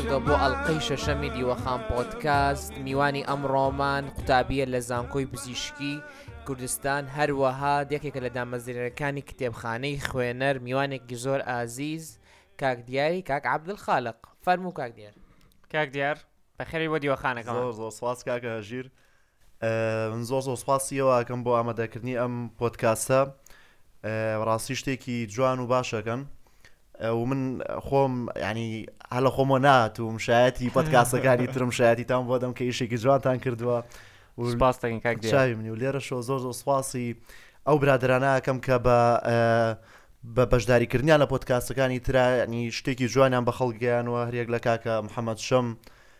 بەردەوامبکە بۆ ئەڵلقەی شەشەمی دیوەخان پۆتکاست میوانی ئەم ڕۆمان قوتابیە لە زانکۆی پزیشکی کوردستان هەروەها دێکێکە لە دامەزرێنەکانی کتێبخانەی خوێنەر میوانێکی زۆر ئازیز کاک دیاری کاک عبدل خاالق فەرمو کاک دیار کاک دیار بەخێری بۆ دیوەخانەکە زۆر زۆر سواز کاکە هەژیر زۆر زۆر سپاسی ئێوە ئەکەم بۆ ئامادەکردنی ئەم پۆتکاسە ڕاستی شتێکی جوان و باشەکەن و من خۆم ینی هەلە خۆمە ناتوم شایەتی پۆتکاسەکانی ترم شایەتی تام بۆ دەم کە یشێکی جوانتان کردووە وپاستەکەی منی و لێرە شۆ زۆر زۆر سپاسی ئەو برادرانەکەم کە بە بە بەشداریکردنیان لە پۆتکاسەکانی ترانی شتێکی جوانیان بە خەڵگەیانەوە هەرێک لە کاکە محەممەد شەم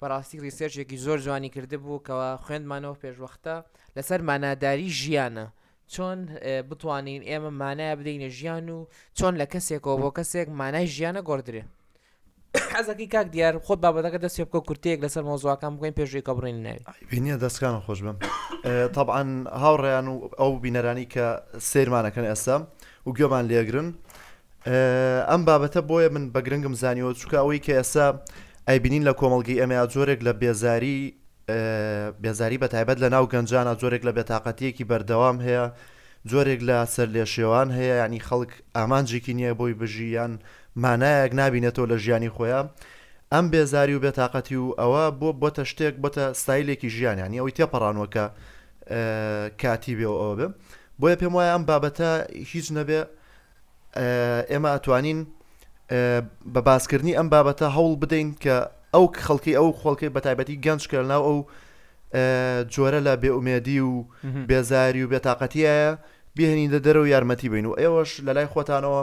بەڕاستی ڕیسێرچێکی زۆر جوانی کردبوو کە خوێندمانەوە پێشوەختە لەسەر ماناداری ژیانە چۆن بتوانین ئێمە مانایە بدەینە ژیان و چۆن لە کەسێکەوە بۆ کەسێک مانای ژیانە گۆڕدرێ حەزەکەی کاک دیار خۆت بابەتەکە دەست پێ بکە کورتێک لەسەر مۆزوعەکان بگوین پێشوی کە بڕین ناوی بینە دەستکان خۆش بم طبعاان هاوڕێیان و ئەو بینەرانی کە سیرمانەکەن ئێستا و گوێمان لێگرن ئەم بابەتە بۆیە من بە گرنگم زانیەوە چکە ئەوەی کە ئێستا ئەیبینین لە کۆمەلگەی ئەمەیا جۆرێک لە بێزاری بێزاری بە تایبەت لە ناو گەنجانە جۆرێک لە بێتاقەتیەکی بەردەوام هەیە جۆرێک لە سەر لێ شێوان هەیە ینی خەڵک ئامانجێکی نییە بۆی بژیان مانایەک نبینێتەوە لە ژیانی خۆیان ئەم بێزاری و بێتاقەتی و ئەوە بۆ بۆتە شتێک بۆتە ستایلێکی ژیانیان ئەوی تێپەڕانوەکە کاتی بێ و ئەوە بێ بۆیە پێم وایە ئەم بابەتە هیچ نەبێ ئێمە ئەتوانین بە باسکردنی ئەم بابەتە هەوڵ بدەین کە ئەو خەڵکی ئەو خۆڵکەی بە تایبەتی گەنج کە ناو ئەو جۆرە لە بێئومێدی و بێزاری و بێتاقەتیایە بهێنین لە دەرەوە یارمەتی بین و ئێوەش لە لای خۆتانەوە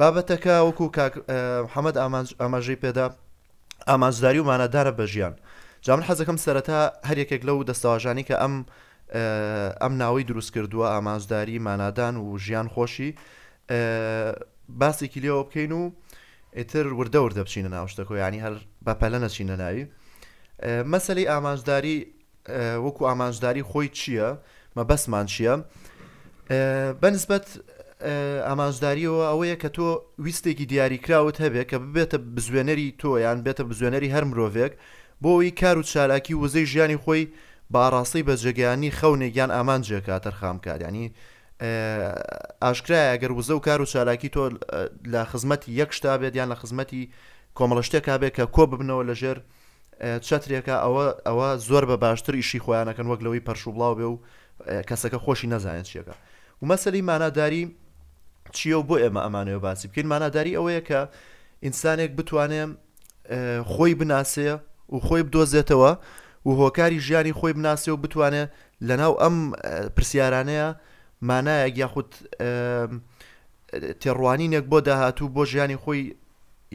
بابەتەکە وەکو کاک محەمەد ئاماژەی پێدا ئامانجداری و مانادارە بە ژیان جا من حەزەکەم سەرەتا هەر یەکێک لەو دەستەواژانی کە ئەم ئەم ناوەی دروست کردووە ئامانجداری مانادان و ژیان خۆشی باسێکی لێەوە بکەین و ئیتر وردە وردە بچینە ناوشتەکە ینی هەر بەپەلە نەچینە ناوی مەسلەی ئامانجداری وەکو ئامانجداری خۆی چییە مەبەستمان چییە بەنسبەت ئامانجداریەوە ئەوەیە کە تۆ ویستێکی دیاریکراوت هەبێ کە ببێتە بزوێنەری تۆیان بێتە بزوێنەری هەر مرۆڤێک بۆەوەی کار و چالاکی وزەی ژیانی خۆی باڕاستی بە جێگەیانی خەونێکیان ئامانجێکە تەرخام کار ینی ئاشکرایە گەر وزە و کار و چالاکی تۆ لە خزمەتی یەکشتا بێت یان لە خزمەتی کۆمەڵشتێکا بێت کە کۆ ببنەوە لەژێر چەترێکە ئەوە ئەوە زۆر بە باشتر ئیشی خۆیانەکەن وەک لەوەی پەرش و بڵاو بێ و کەسەکە خۆشی نەزانێت چیەکە ومەسەری ماناداری چیە و بۆ ئێمە ئەمانەوە باسی بکەین ماناداری ئەوەیە کە ئینسانێک بتوانێت خۆی بناسێ و خۆی بدۆزێتەوە و هۆکاری ژیانی خۆی بناسێ و بتوانێت لەناو ئەم پرسیارانەیە مانایەک یاخود تێڕوانینێک بۆ داهاتوو بۆ ژیانی خۆی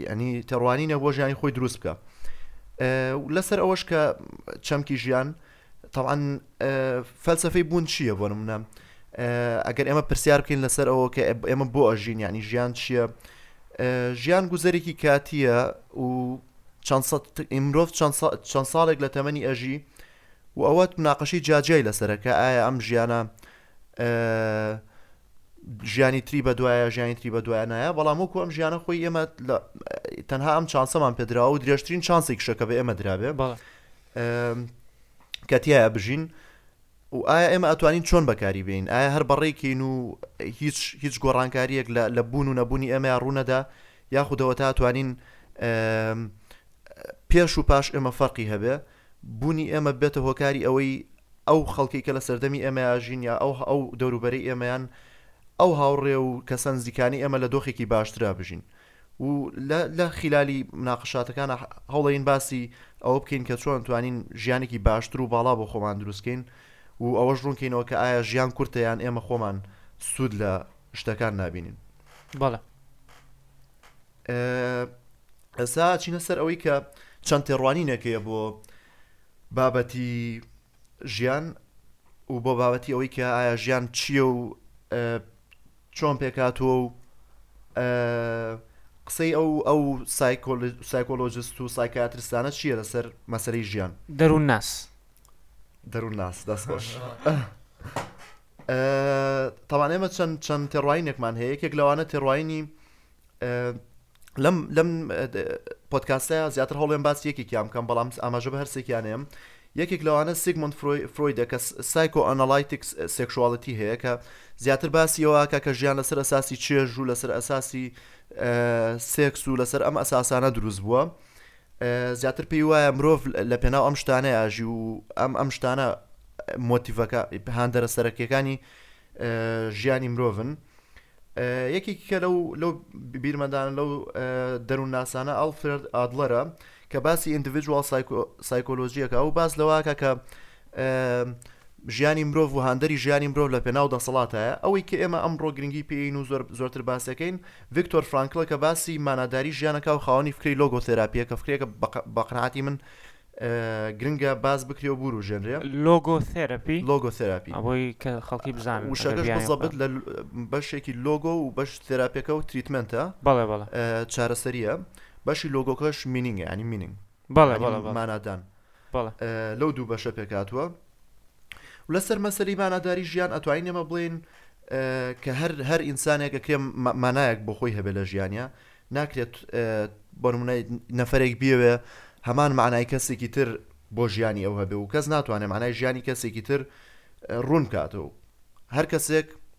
یعنی تێڕوانینە بۆ ژیانی خۆی دروست بکە لەسەر ئەوەش کە چەمکی ژیان تاوان فەلسفەی بوون چییە بۆ نمونە ئەگەر ئێمە پرسیار بکەین لەسەر ئەوە کە ئێمە بۆ ئەژین ینی ژیان چییە ژیان گوزەرێکی کاتیە و ئیمرۆڤ چەند ساڵێک لە تەمەنی ئەژی و ئەوەت مناقەشی جاجیای لەسەرەکە ئایا ئەم ژیانە ژیانی تری بەدوایە ژیانی تری بەدوایە نایە بەڵام وەکو ئەم ژیانە خۆی ئێمە تەنها ئەم چانسەمان پێدراوە و درێژترین چانسی کشەکە بە ئێمە درابێ کەتیایە بژین و ئایا ئێمە ئەتوانین چۆن بەکاری بین ئایا هەر بەڕێکین و هیچ هیچ گۆڕانکاریەک لە بوون و نەبوونی ئێمە ڕوونەدا یاخودەوە تا توانین پێش و پاش ئێمە فەرقی هەبێ بوونی ئێمە ببێتە هۆکاری ئەوەی ئەو خەڵکەی کە لە سەردەمی ئێمەیاژین یا ئەو ئەو دەوروبەرەی ئێمەیان ئەو هاوڕێ و کەسە نزیکانەی ئێمە لە دۆخێکی باشترا بژین و لە لە خیلالی مناقشاتەکان هەوڵێن باسی ئەوە بکەین کە چۆن توانین ژیانێکی باشتر و باڵا بۆ خۆمان دروستکەین و ئەوەش ڕوونکەینەوە کە ئایا ژیان کورتە یان ئێمە خۆمان سوود لە شتەکان نابینین. بەڵێ. ئەسا چینە سەر ئەوەی کە چەند تێڕوانی نەکەیە بۆ بابەتی ژیان و بۆ بابەتی ئەوەی کە ئایا ژیان چییە و چۆن پێکاتوە و قسەی ئەو ئەو سایکۆلۆجست و سایکاترستانە چییە لەسەر مەسەری ژیان دەروون ناس دەروون ناس دەست خۆش. تاوان ئێمە چەند چەند تێڕواینێکمان هەیە یەکێک لەوانە تێڕواینی لەم لەم پۆتکاسە زیاتر هەڵێن باس یەکێکیان بکەم بەڵام ئاماژە بە هەرسێکیانم یەکێک لەوانە سیگمنت فرۆیدە کە سایکۆ ئەناڵایتکس سێکشواڵەتی هەیە کە زیاتر باسیەوە کە کە ژیان لەسەر ئەساسی چێژ و لەسەر ئەساسی سێکس و لەسەر ئەم ئەساسانە دروست بووە زیاتر پێی وایە مرۆڤ لە پێناو ئەم شتانەی ئاژی و ئەم ئەم شتانە مۆتیڤەکە هاندەرە سەرەکیەکانی ژیانی مرۆڤن یەکێکی کە لەو لەو بیرمەدان لەو دەروون ناسانە ئەڵفرد ئادڵەرە کە باسی ئیندیڤژوال سایکۆلۆژیەکە ئەو باس لەواکە کە ژیانی مرۆڤ و هاندەری ژیانی مرۆڤ لە پێناو دەسەڵاتایە ئەوەی کە ئێمە ئەمڕۆ گرنگی پێین و زۆر زۆرتر باسەکەین ڤکتۆر فرانکڵە کە باسی ماناداری ژیانەکە و خاوەنی فکری لۆگۆ تێراپیە کە فکرێکە بەقناتی من گرنگە باز بکرێ و بورو ژێنرێ لۆگۆ تێراپی لۆگۆ تێراپی ئەوەی کە خەڵکی بزان وشەکەش بەزەبت لە بەشێکی لۆگۆ و بەش تێراپیەکە و تریتمنتە بەڵێ بەڵێ چارەسەریە بەشی لۆگۆکەش مینینگ ینی مینینگ مانادان لەو دوو بەشە پێکاتوە و لەسەر مەسەری ماناداری ژیان ئەتوانین نێمە بڵین کە هەر هەر ئینسانێکە کرێ مانایەک بۆ خۆی هەبێ لە ژیانە ناکرێت بۆنمونای نەفرێک بیاوێ هەمان معنای کەسێکی تر بۆ ژیانی ئەو هەبێ و کەس ناتوانێت معنای ژیانی کەسێکی تر ڕوون کاتەوە هەر کەسێک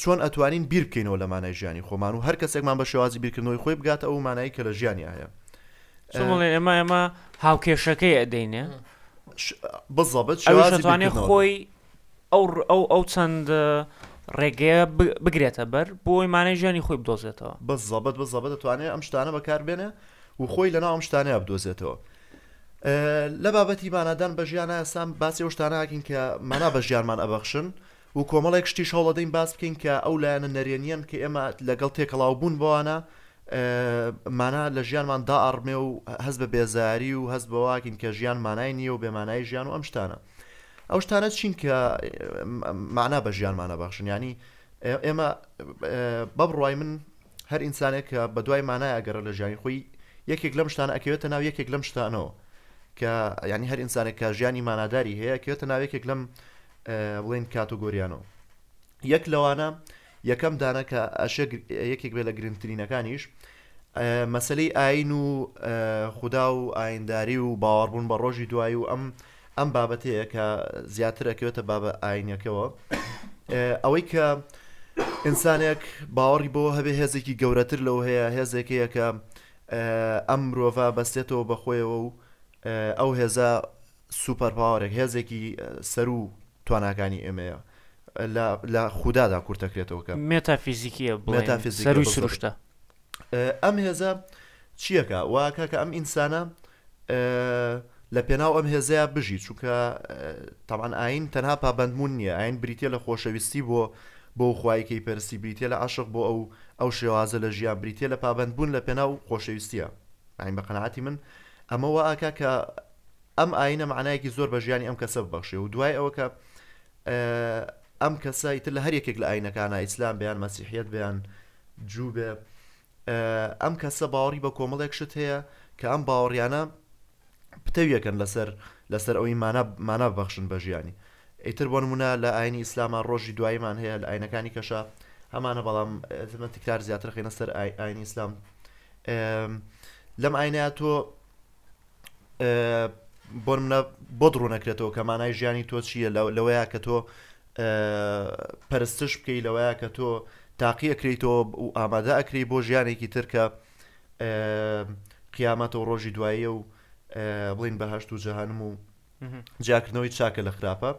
چۆن ئەتوانین بیر بکەینەوە لە مانای ژیانی خۆمان و هەر کەسێکمان بە شێوازی بیرکردنەوەی خۆی بگاتە ئەو مانایی کە لە ژیانی هەیە چڵێ ئێمە ئێمە هاوکێشەکەی ئەدەینێ بزەبت شێوازوانێ خۆی ئەو ئەو ئەو چەند ڕێگەیە بگرێتە بەر بۆی مانای ژیانی خۆی بدۆزێتەوە بە زەبەت بە زەبەت دەتوانێت ئەم شتانە بەکاربێنێ و خۆی لە ناو ئەم شتانەیە بدۆزێتەوە لە بابەتی مانادان بە ژیانە سام باسی ئەو شتانەکەین کە مانا بە ژیانمان ئەبەخشن و کۆمەڵێک شتیش هەوڵەدەین باس بکەین کە ئەو لایەنە نەرێنییەن کە ئێمە لەگەڵ تێکەڵاو بوون بەوانە مانا لە ژیانمان دائەڕمێ و هەست بە بێزاری و هەست بەواکین کە ژیان مانای نییە و بێمانای ژیان و ئەم شتانە ئەو شتانە چین کە معنا بە ژیانمانە بەخشن ینی ئێمە بە بڕای من هەر ئینسانێک کە بە دوای مانای ئەگەرە لە ژیانی خۆی یەکێک لەم شتانە ئەکەوێتە ناو یەکێک لەم شتانەوە کە ینی هەر ئینسانێک کە ژیانی ماناداری هەیە کەێتە ناوێکێک لەم بڵێین کاتۆگۆریانۆ یەک لەوانە یەکەم دانە کە ئەشە یەکێک بێ لە گرنگترینەکانیش مەسلەی ئاین و خوددا و ئاینداری و باوەڕبوون بە ڕۆژی دوایی و ئەم ئەم بابەتەیە کە زیاتر ئەکەوێتە بابە ئاینەکەەوە ئەوەی کە ئینسانێک باوەڕی بۆ هەبێ هێزێکی گەورەتر لەو هەیە هێزێکەیە کە ئەم مرۆڤ بەستێتەوە بەخۆیەوە و ئەو هێزە سوپەر پاوەرێک هێزێکی سەروو تواناکانی ئێمەیە لە لە خودادا کورتەکرێتەوە کە مێتافیزیکیە بڵێن مێتافیزیکە سەرووی بەزۆر. سروشتە. ئەم هێزە چیەکە واکە کە ئەم ئینسانە لە پێناو ئەم هێزەیە بژی چونکە تەبان ئاین تەنها پابەندمون نییە ئاین بریتە لە خۆشەویستی بۆ بۆ خوای کەی پەرستی بریتە لە عاشق بۆ ئەو ئەو شێوازە لە ژیان بریتە لە پابەندبوون لە پێناو خۆشەویستیە ئاین بە قەناعەتی من ئەمە واکە کە ئەم ئاینە معنایەکی زۆر بە ژیانی ئەم کەسە ببەخشێ و دوای ئەوە کە ئەم کەسە ئیتر لە هەر یەکێک لە ئاینەکانە ئیسلام بیان مەسیحەت بیان جوو بێ ئەم کەسە باوەڕی بە کۆمەڵێک شت هەیە کە ئەم باوەڕیانە پتەویەکەن لەسەر لەسەر ئەوی مانا بەخشن بە ژیانی ئیتر بۆ نمونە لە ئاینی ئیسلامان ڕۆژی دوایمان هەیە لە ئاینەکانی کەشە هەمانە بەڵام زمە تکرار زیاتر خینە سەر ئاینی ئیسلام لەم ئاینەیە تۆ بۆ منە بۆ دڕونەکرێتەوە کە مانای ژیانی تۆ چییە لەوەیە کە تۆ پەرستش بکەی لەوەیە کە تۆ تاقی ئەکریتەوە و ئامادە ئەکری بۆ ژیانێکی ترکە قیامەتەوە ڕۆژی دواییە و بڵین بەهشت و جەهانم و جیاکردنەوەی چاکە لە خراپە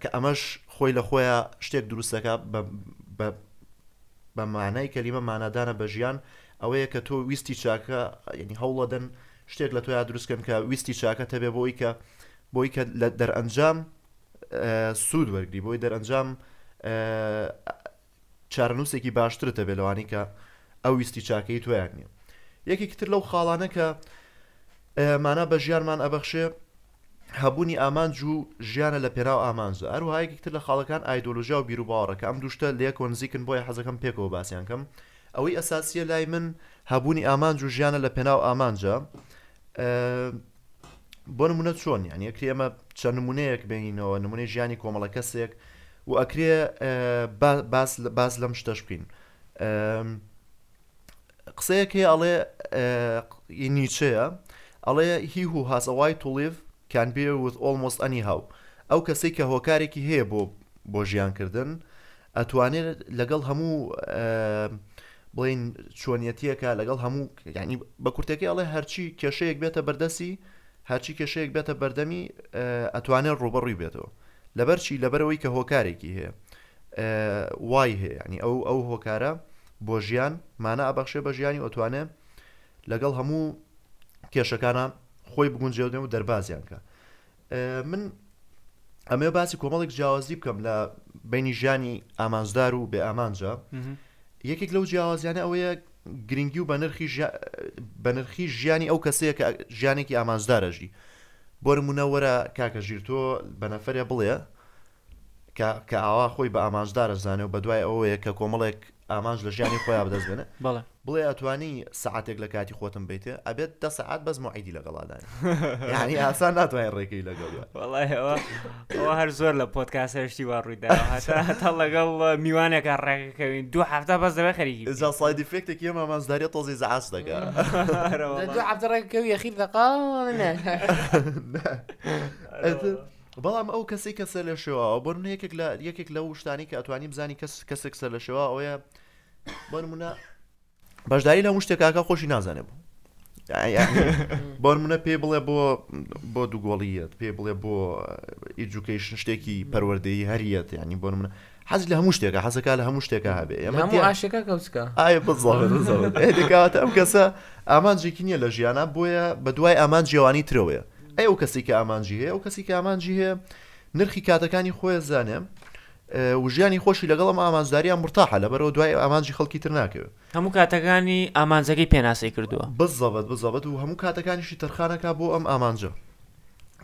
کە ئەمەش خۆی لە خۆیە شتێک دروستەکە بە مانای کەلیمە مانادانە بە ژیان ئەوەیە کە تۆ ویستی چاکە ینی هەوڵەدەن شتێک لە تۆیا دروستکەن کە ویستی چاکە تەبێ بۆی کە بۆی کە لە دەرئەنجام سوود وەرگری بۆی دەرئەنجام چارەنووسێکی باشترت هەبێت لەوانەی کە ئەو ویستی چاکەی تۆیان نییە یەکێکی تر لەو خاڵانە کە مانا بە ژیانمان ئەبەخشێ هەبوونی ئامانج و ژیانە لە پێناو ئامانج هەروهایەکی تر لە خاڵەکان ئایدۆلۆژیا و بیرروباوەڕەکە ئەم دوشتە لەیەکۆ نزیکن بۆیە حەزەکەم پێکەوە باسییان کەم ئەوەی ئەساسیە لای من هەبوونی ئامانج و ژیانە لە پێناو ئامانجە بۆ نمونە چۆن یان یەکری ئەمە چەند نمونەیەک بینینەوە نمونەی ژیانی کۆمەڵە کەسێک و ئەکرێ باس لەم شتەش بکەین قسەیەک هەیە ئەڵێ نیچەیە ئەڵێ هی و هاسەوای توڵیڤ کان بێ وت ئۆلمۆست ئەنی هاو ئەو کەسێک کە هۆکارێکی هەیە بۆ بۆ ژیانکردن ئەتوانێت لەگەڵ هەموو بڵین چۆنیەتیەکە لەگەڵ هەموو ینی بە کورتەکەی ئەڵێ هەرچی کێشەیەک بێتە بەردەسی هەرچی کێشەیەک بێتە بەردەمی ئەتوانێت ڕوبەڕوی بێتەوە لەبەرچی لەبەرەوەی کە هۆکارێکی هەیە وای هەیە ینی ئەو ئەو هۆکارە بۆ ژیان مانە ئابەخشێ بە ژیانی ئۆتوانێ لەگەڵ هەموو کێشەکانە خۆی بگونجێنێ و دەربازیان کە من ئەمێ باسی کۆمەڵێک جیاوازی بکەم لە بینی ژیانی ئامانجدار و بێ ئامانجە یەکێک لەو جیاوازیانە ئەوەیە گرنگی و بەنرخی بەنرخی ژیانی ئەو کەسەیە کە ژیانێکی ئامانجدارەژی بۆرمونەوەرە کاکە ژیر تۆ بەنەفرە بڵێ کە کە ئاوا خۆی بە ئامانجدار ئەزانێ و بەدوای ئەوەیە کە کۆمەڵێک ئامانج لە ژیانی خۆیان بەدەست بێنێ بەڵێ بڵێ ئەتوانی سعاتێک لە کاتی خۆتم بیتێ ئەبێت دە سعات بەس معیدی لەگەڵادان یعنی ئاسان ناتوانین ڕێکەی لەگەڵ بە. وەڵای ئەوە ئەوە هەر زۆر لە پۆتکاس هەشتی وا ڕوویدا هەتا هەتا لەگەڵ میوانێکە ڕێکەکەوین دوو هەفتە بەس دەبێ خەریکی بکەین. جا سایدی فێکتێکی ئەمە مامزداری تۆزی زعاس دەکا آره والله. دو هفته رنگ كوي اخير ثقه نه آره والله. بەڵام ئەو کەسەی کە سەرلەشێواوە بۆ نمونە یەکێک لە یەکێک لەو شتانەی کە ئەتوانی بزانی کەس کەسێک سەرلەشێوا ئەوەیە بۆ نمونە بەشداری لە هەموو شتێکاکە خۆشی نازانێ بوو بۆ نمونە پێی بڵێ بۆ بۆ دووگۆڵیت پێی بڵێ بۆ ئیجوکیشن شتێکی پەروەردەی هەریەت ینی بۆ نمونە حەز لە هەموو شتێکە حەزەکە لە هەموو شتێکە هەبێ ئێمە ئاشەکە کەوچکە ئاە بزڵێتکات ئەم کەسە ئامانجێکی نییە لە ژیانە بۆیە بە دوای ئامان جیێوانی ترەوەیە ئەی ئەو کەسی کە ئامانجی هەیە ئەو کەسی کە ئامانجی هەیە نرخی کاتەکانی خۆی زانێ وژیانی خۆشی لەگەڵ ئەم ئامانجداریان مرتاحە لە بەرەوە دوای ئامانجی خەڵکی تر ناکەوێت هەموو کاتەکانی ئامانجەکەی پێناسی کردووە بزەبت بزەبت و هەموو کاتەکانیشی تەرخانەکە بۆ ئەم ئامانجە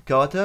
کەواتە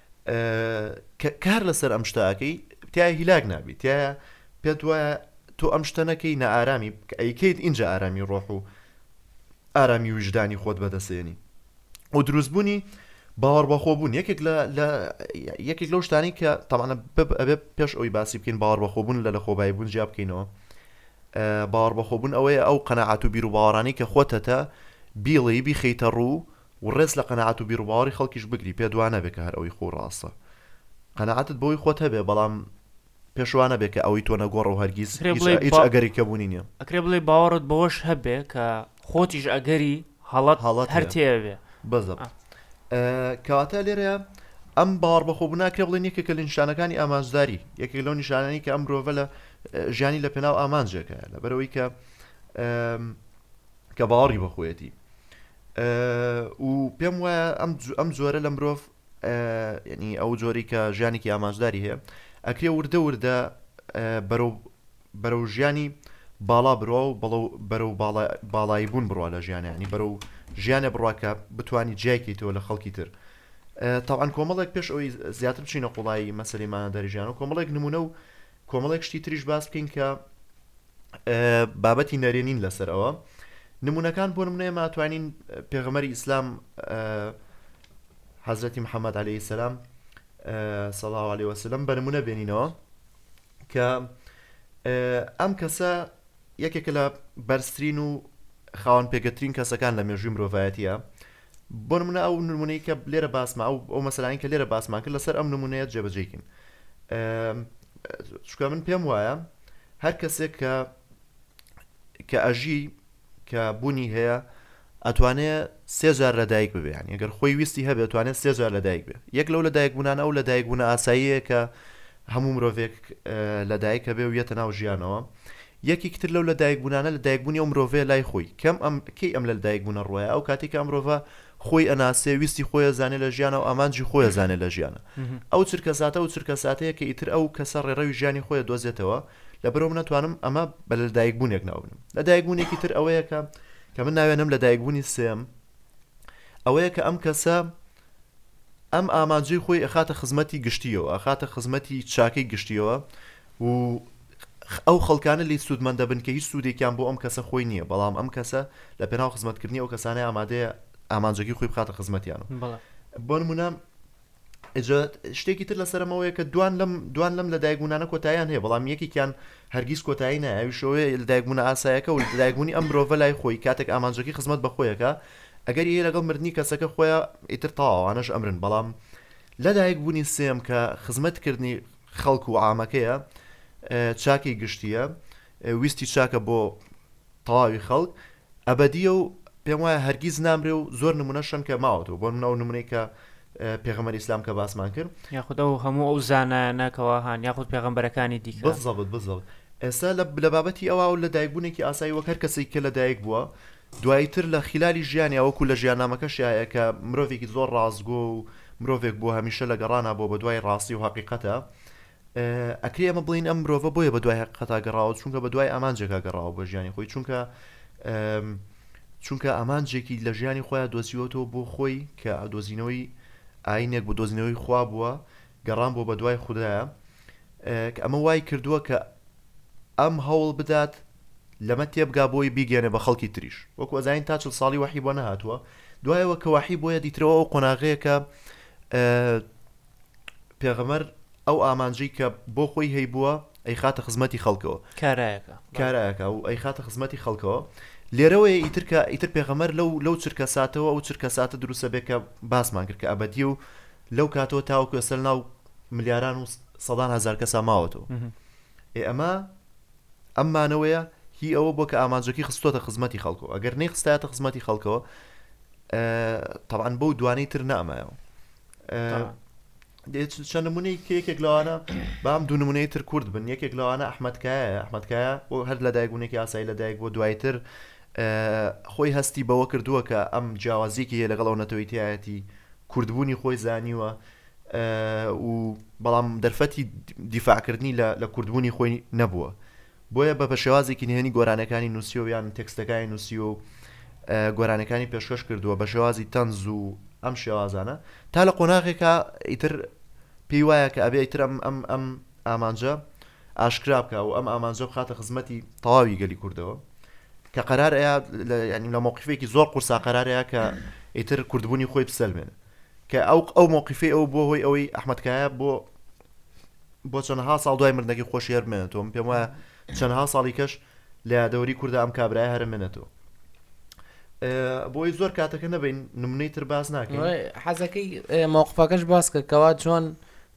کە کار لەسەر ئەم شتاکەی تای هیلاک نابی تایە پێت وایە تۆ ئەم شتەنەکەی نەئارامی ئەیکەیت اینجا ئارامی ڕۆح و ئارامی وژدانی خۆت بەدەسێنی و دروستبوونی باوەڕ بەخۆ بوون یەکێک لە یەکێک لەو شتانی کە تەوانە ئەبێ پێش ئەوی باسی بکەین باوەڕ بەخۆ بوون لە لە خۆبایی بوون جیا بکەینەوە باوەڕ بەخۆ بوون ئەوەیە ئەو قەنەعات و بیر و باوەڕانی کە خۆتەتە بیڵی بیخیتە ڕوو و ڕێز لە قەناعەت و بیروباوەڕی خەڵکیش بگری پێت وانەبێ کە هەر ئەوی خوو ڕاستە قەناعەتت بەوەی خۆت هەبێ بەڵام پێش وانەبێ کە ئەوەی تۆ نەگۆڕە و هەرگیز هیچ ئەگەرێک کەبوونی نیە. ئەکرێ بڵێی باوەڕت بەوەش هەبێ کە خۆتیش ئەگەری هەڵەت هەر تێبێ. بەزەبت. کەواتە لێرەیا ئەم باوەڕبەخۆبوونە ئەکرێ بڵێن یەکێکە لە نیشانەکانی ئامانجداری یەکێک لەو نیشانانەی کە ئەم مرۆڤە لە ژیانی لە پێناو ئامانجێکە لەبەرەوەی کە کە باوەڕی بەخۆیەتی و پێم وایە ئەم جۆرە لە مرۆڤ ینی ئەو جۆری کە ژیانێکی ئاماژداری هەیە ئەکرێ وردە وردە بەرەو بەرەو ژیانی باڵا برۆ و بەرەو باڵایی بوون بڕە لە ژیانیانی بەرەو ژیانە بڕواکە بتانی جیایکەیتەوە لە خەڵکی تر تاوان کۆمەڵێک پێش ئەوی زیاتر بچینە قوڵایی مەسلیمانە دەریژیان و کۆمەڵێک نمونە و کۆمەڵێک شتی تریش باس بکەین کە بابەتی نەرێنین لەسەر ئەوە نمونونەکان بۆ منێ ماتوانین پێغەمەری ئیسلام حەزرەتی محەممەد عليه سلام سەڵا عليه وسلم بە نمونە بێنینەوە کە ئەم کەسە یەکێکە لە بەرزترین و خاوەن پێگەترین کەسەکان لە مێژووی مرۆڤایەتە بۆ نمونە ئەو نمونەی کە لێرە باسمە ئەو ئەو مەسەلانەی کە لێرە باسمان کرد لەسەر ئەم نمونەیە جێبەجێی کەین چکە من پێم وایە هەر کەسێک کە کە ئەژی کە بوونی هەیە ئەتوانێت سێجار لەدایک ببیان ئەگەر خۆی ویستی هەبێت توانێت سێجار لەدایک بێت یەک لەو لەدایک بوونان ئەو لەدایک بوون ئاساییە کە هەموو مرۆڤێک لەدایکە بێ و یەتە ناو ژیانەوە یەکیک تر لەو لەدایک بونانە لەدایکبونی ئەو مرۆڤەیە لای خۆی کەم ئەم کەی ئەم لەلدایک بونە ڕوایە ئەو کاتی کە ئەم مرۆڤە خۆی ئەناسێ ویستی خۆی ئەزانێ لە ژیانا و ئامانجی خۆی ئەزانێ لە ژیانا ئەو چرکەساتە ئەو چرکەساتەیە کە ئیتر ئەو کەسە ڕێڕەوی ژیانی خۆی ئەدۆزێتەوە لەبەرئەوە من ئەتوانم ئەمە بە لەلدایک بونێک ناو بنێم لەدایک بونێکی تر ئەوەیە کە کە من ناوێنم لەدایک بونی سێم ئەوەیە کە ئەم کەسە ئەم ئامانجەی خۆی ئەخاتە خزمەتی گشتیەوە ئەخاتە خزمەتی چاکەی گشتیەوە و ئەو خەڵکانە لی سوودمەند دەبن کە هیچ سوودێکیان بۆ ئەم کەسە خۆی نییە بەڵام ئەم کەسە لە پێناو خزمەتکردنی ئەو کەسانە ئامادەیە ئامانجەکەی خۆی بخاتە خزمەتیان و بۆ نمونە شتێکی تر لەسەرمەوەیە کە دوان لەم دوان لەم لە دایکبوونانە کۆتاییان هەیە بەڵام یەکێکیان هەرگیز کۆتایی نایویشەوەی لە دایکبوون ئاسایەکە و دایکبوونی ئەم مرۆڤ لای خۆی کاتێک ئامانجەکەی خزمەت بەخۆیەکە ئەگەری هەیە لەگەڵ مردنی کەسەکە خۆیا ئیتر تەواو ئەوانەش ئەمرن بەڵام لەدایک بوونی سێم کە خزمەت کردنی خەڵک و عامەکەیە چاکەی گشتیە ویستی چاکە بۆ تەواوی خەڵک ئەبدیە و پێم وایە هەرگیز نامرێ و زۆر نمونەشن کە ماوەتەوە بۆن منەوە نمونەی کە پێغەمەری ئسلام کە باسمان کرد یاخود ئەو هەموو ئەو زانایانەکەەوە هاان یاخود پێغمبەرەکانی دیکە بزەبت بزڵ ئێستا لە بابەتی ئەوە و لە دایکبوونێکی ئاسایی وەکەر کەسێک کە لە دایک بووە دوایی تر لە خیلالی ژیانیا وەکو لە ژیاننامەکەشیا هەیە کە مرۆڤێکی زۆر ڕاستگۆ و مرۆڤێک بووە هەمیشە لە گەڕانا بۆ بەدوای ڕاستی و هەقیقەتا ئەکرێ ئەمە بڵین ئەم مرۆڤە بۆیە بەدوای هەقیقەتا گەڕاوە چونکە بەدوای ئامانجێکا گەڕاوە بۆ ژیانی خۆی چونکە چونکە ئامانجێکی لە ژیانی خۆیان دۆزیوەتەوە بۆ خۆی کە دۆزینەوەی ئاینێک بۆ دۆزینەوەی خوا بووە گەڕان بۆ بەدوای خودایە ک ئەمە وای کردووە کە ئەم هەوڵ بدات لەمە تێبگا بۆی بیگەیەنێ بە خەڵکی تریش وەکو ئەزانین تا چل ساڵی وەحی بۆ نەهاتووە دوایەوە کە وەحی بۆیە دیترەوە ئەو قۆناغەیە کە پێغەمەر ئەو ئامانجی کە بۆ خۆی هەی بووە ئەی خاتە خزمەتی خەڵکەوە کارایەکە کارایەکە و ئەی خاتە خزمەتی خەڵکەوە لێرەوەی ئیترکە ئیتر پێغەمەر لەو لەو چرکە ساتەوە ئەو چرکە ساتە دروستە بێکە باسمان کرد کە ئەبدی و لەو کاتەوە تاوەکو ئێستا لەناو ملیاران و سەدان هەزار کەسا ماوەتەوە ئێ ئەمە ئەم مانەوەیە هی ئەوە بۆ کە ئامانجەکەی خستۆتە خزمەتی خەڵکەوە ئەگەر نەی خستایەتە خزمەتی خەڵکەوە طبعاان بەو دوانەی تر نامایەوە چەند نمونەی یەکێک لەوانە بام دوو نمونەی تر کورد بن یەکێک لەوانە ئەحمدکایە ئەحمدکایە بۆ هەر لە دایکبوونێکی ئاسایی لە دایک بۆ دوایتر خۆی هەستی بەوە کردووە کە ئەم جیاوازیەکی هەیە لەگەڵ ئەو نەتەوەی تایەتی کوردبوونی خۆی زانیوە و بەڵام دەرفەتی دیفاعکردنی لە کوردبوونی خۆی نەبووە بۆیە بە بە شێوازێکی نهێنی گۆرانەکانی نووسی و یان تێکستەکانی نووسی و گۆرانەکانی پێشکەش کردووە بە شێوازی تەنز و ئەم شێوازانە تا لە قۆناغێکە ئیتر پێی وایە کە ئەبێ ئیتر ئەم ئەم ئەم ئامانجە ئاشکرا بکا و ئەم ئامانجە بخاتە خزمەتی تەواوی گەلی کوردەوە کە قەرار ئەیا ینی لە مۆقیفێکی زۆر قورسا قەرارەیە کە ئیتر کوردبوونی خۆی بسەلمێن کە ئەو ئەو مۆقیفی ئەو بۆ هۆی ئەوەی ئەحمدکایە بۆ بۆ چەندها ساڵ دوای مردنەکەی خۆشی هەر بمێنێتەوە پێم وایە چەندها ساڵی کەش لە دەوەری کوردا ئەم کابرایە هەرە منەتۆ بۆی زۆر کاتەکە نەبین نمونەی تر باز ناکەین حەزەکەی مۆقفەکەش باسکە کەوا چۆن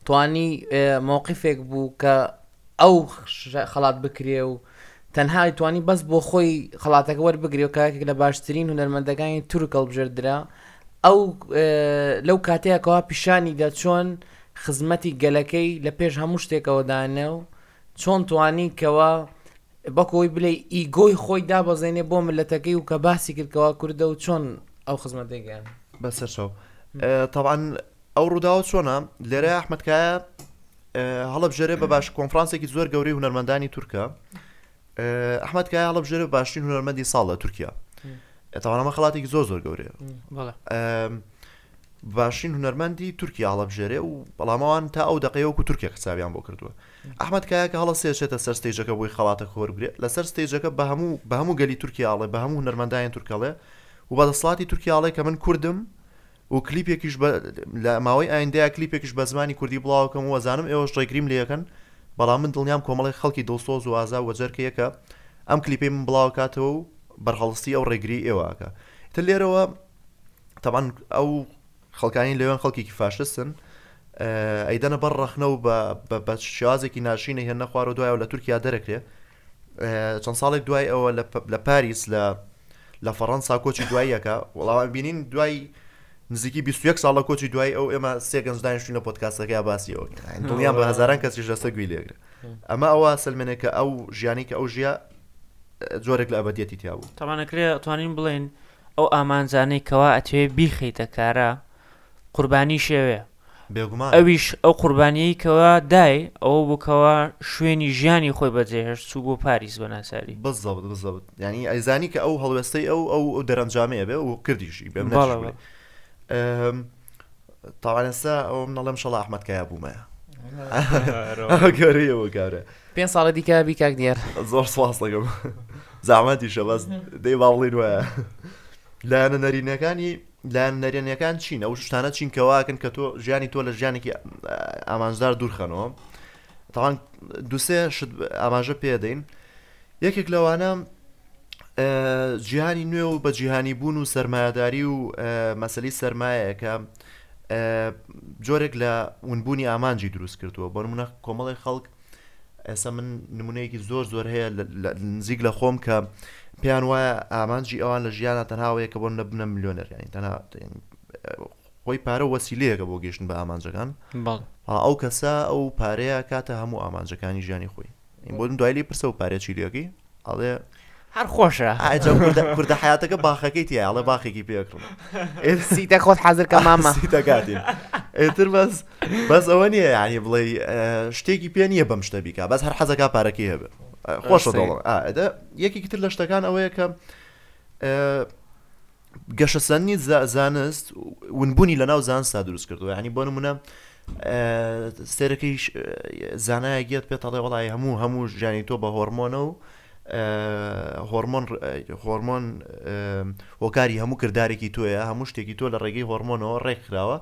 توانی مۆقفێک بوو کە ئەو خەڵات بکرێ و تەنها توانی بەس بۆ خۆی خڵاتەکە وەربگرێ و کاکێک لە باشترین هونەرمەندەکانی تورک هەڵبژێردرا ئەو لەو کاتەیەکەوە پیشانی دە چۆن خزمەتی گەلەکەی لە پێش هەموو شتێکەوە دانێ و چۆن توانی کەوا بەکو ئەوەی بلێ ئیگۆی خۆی دابەزێنێ بۆ ملەتەکەی و کە باسی کرد کەوا کوردە و چۆن ئەو خزمەتەی گەیان بەسەر چاو تەوان ئەو ڕووداوە چۆنە لێرە ئەحمدکایە هەڵبژێرێ بە باش کۆنفرانسێکی زۆر گەوری هونەرمەندانی تورکە ئەحمد کای هەڵبژێرە باشترین هونەرمەندی ساڵ لە تورکیا ئەتەوانەمە خڵاتێکی زۆر زۆر گەورەیە باشترین هونەرمەندی تورکیا هەڵەبژێرێ و بەڵام ئەوان تا ئەو دەقەیە وەکو تورکێک حسابیان بۆ کردووە ئەحمەد کایا کە هەڵەسێچێتە سەر ستەیجەکە بۆی خەڵاتە کۆر بگرێت لەسەر ستەیجەکە بە هەموو بە هەموو گەلی تورکیا ئاڵێ بە هەموو هونەرمەندایان تورکەڵێ و بە دەسڵاتی تورکیاڵێ کە من کوردم و کلیپێکیش لە ماوەی ئایندەیە کلیپێکیش بە زمانی کوردی بڵاوکەم و وەزانم ئێوەش ڕێگریم لەکەن بەڵام من دڵنیام کۆمەڵی خەڵکی دڵسۆز و ئازا وەجەرکەیەکە ئەم کلیپی من بڵاوکاتەوە و بەرهەڵستی ئەو ڕێگری ئێوەکە تر لێرەوە تەبان ئەو خەڵکانی لەوێن خەڵکیکی فاشستن ئەیدەنە بەر ڕەخنە و بە شێوازێکی ناشینە هێنە خوارە دوایەوە لە تورکیا دەرەکرێ چەند ساڵێک دوای ئەوە لە پاریس لە لە فەڕەنسا کۆچی دواییەکە وڵاوان بینین دوای نزیکی 21 ساڵە کۆچی دوای ئەو ئێمە سێ گەنجدانشتین لە پۆتکاسەکە باسیەوە دڵیا بە هزاران کەسیش لەسەر گوی لێگرە ئەمە ئەوە سلمێنێک کە ئەو ژیانی کە ئەو ژە جۆرێک لە ئەبدیەتی تیابوو تەمانەکرێ توانین بڵێن ئەو ئامانجانەی کەوا ئەتەوێ بیخەیتە کارا قوربانی شێوێ بێگومان. ئەویش ئەو قوربانیەی کەوا دای ئەوە بوو کەوا شوێنی ژیانی خۆی بەجێ هێشت چوو بۆ پاریس بە ناچاری. بزەبت بزەبت یانی ئەیزانی کە ئەو هەڵوێستەی ئەو ئەو دەرەنجامەی ئەبێ و کردیشی بێ بەڵێ بەڵێ. تاوان ئێستا ئەوم نەڵێم شەڵا ئەحمەد کایا بوومەیە گەورەیەوە کارە پێنج ساڵە دیکە بی کاک دیار زۆر سواز دەگەم زامەتی شەباز دەی باڵین وایە لایەنە نەرینەکانی لایەن نەرێنەکان چین ئەو شتانە چین کەواکن کە تۆ ژیانی تۆ لە ژیانێکی ئامانجدار دوورخەنەوە تاوان دوسێ شت ئاماژە پێدەین یەکێک لەوانە جیهانی نوێ و بە جیهانی بوون و سەرمایەداری و مەسلی سەرمایەکە جۆرێک لە ونبوونی ئامانجی دروست کردووە بۆ منە کۆمەڵی خەڵک ئێستا من نمونەیەکی زۆر زۆر هەیە نزیک لە خۆم کە پێیان وایە ئامانجی ئەوان لە ژیانە تەناوەیە کە بۆن نەبنە ملیۆنەرگەین تەنا خۆی پارە وەسیلەیەەکە بۆ گەشتن بە ئامانجەکان ئەو کەسە ئەو پارەیە کاتە هەموو ئامانجەکانی ژیانی خۆی این بۆ دوای لی پرسە و پارێ چی لەکی ئەڵێ هەر خۆشە کوردە حیاتەکە باخەکەی تیا ئەڵێ باخێکی پێکڕم سیتە خۆت حەزرکە مامە سیتەکاتین ئێتر بەس بەس ئەوە نییە یعنی بڵێ شتێکی پێ نییە بەم شتە بیکە بەس هەر حەزەکە پارەکەی هەبێ خۆشە دەڵم یەکێکی تر لە شتەکان ئەوەیە کە گەشەسەندنی زانست ونبوونی لە ناو زانستا دروست کردو ینی بۆ نمونە سێرەکەیش زانایە گێت پێ تەڵێ وڵی هەموو هەموو ژانی تۆ بە هۆرمۆنە و هۆرمۆن هۆرمۆن هۆکاری هەموو کردارێکی تۆیە هەموو شتێکی تۆ لە ڕێگەی هۆرمۆنەوە ڕێکخراوە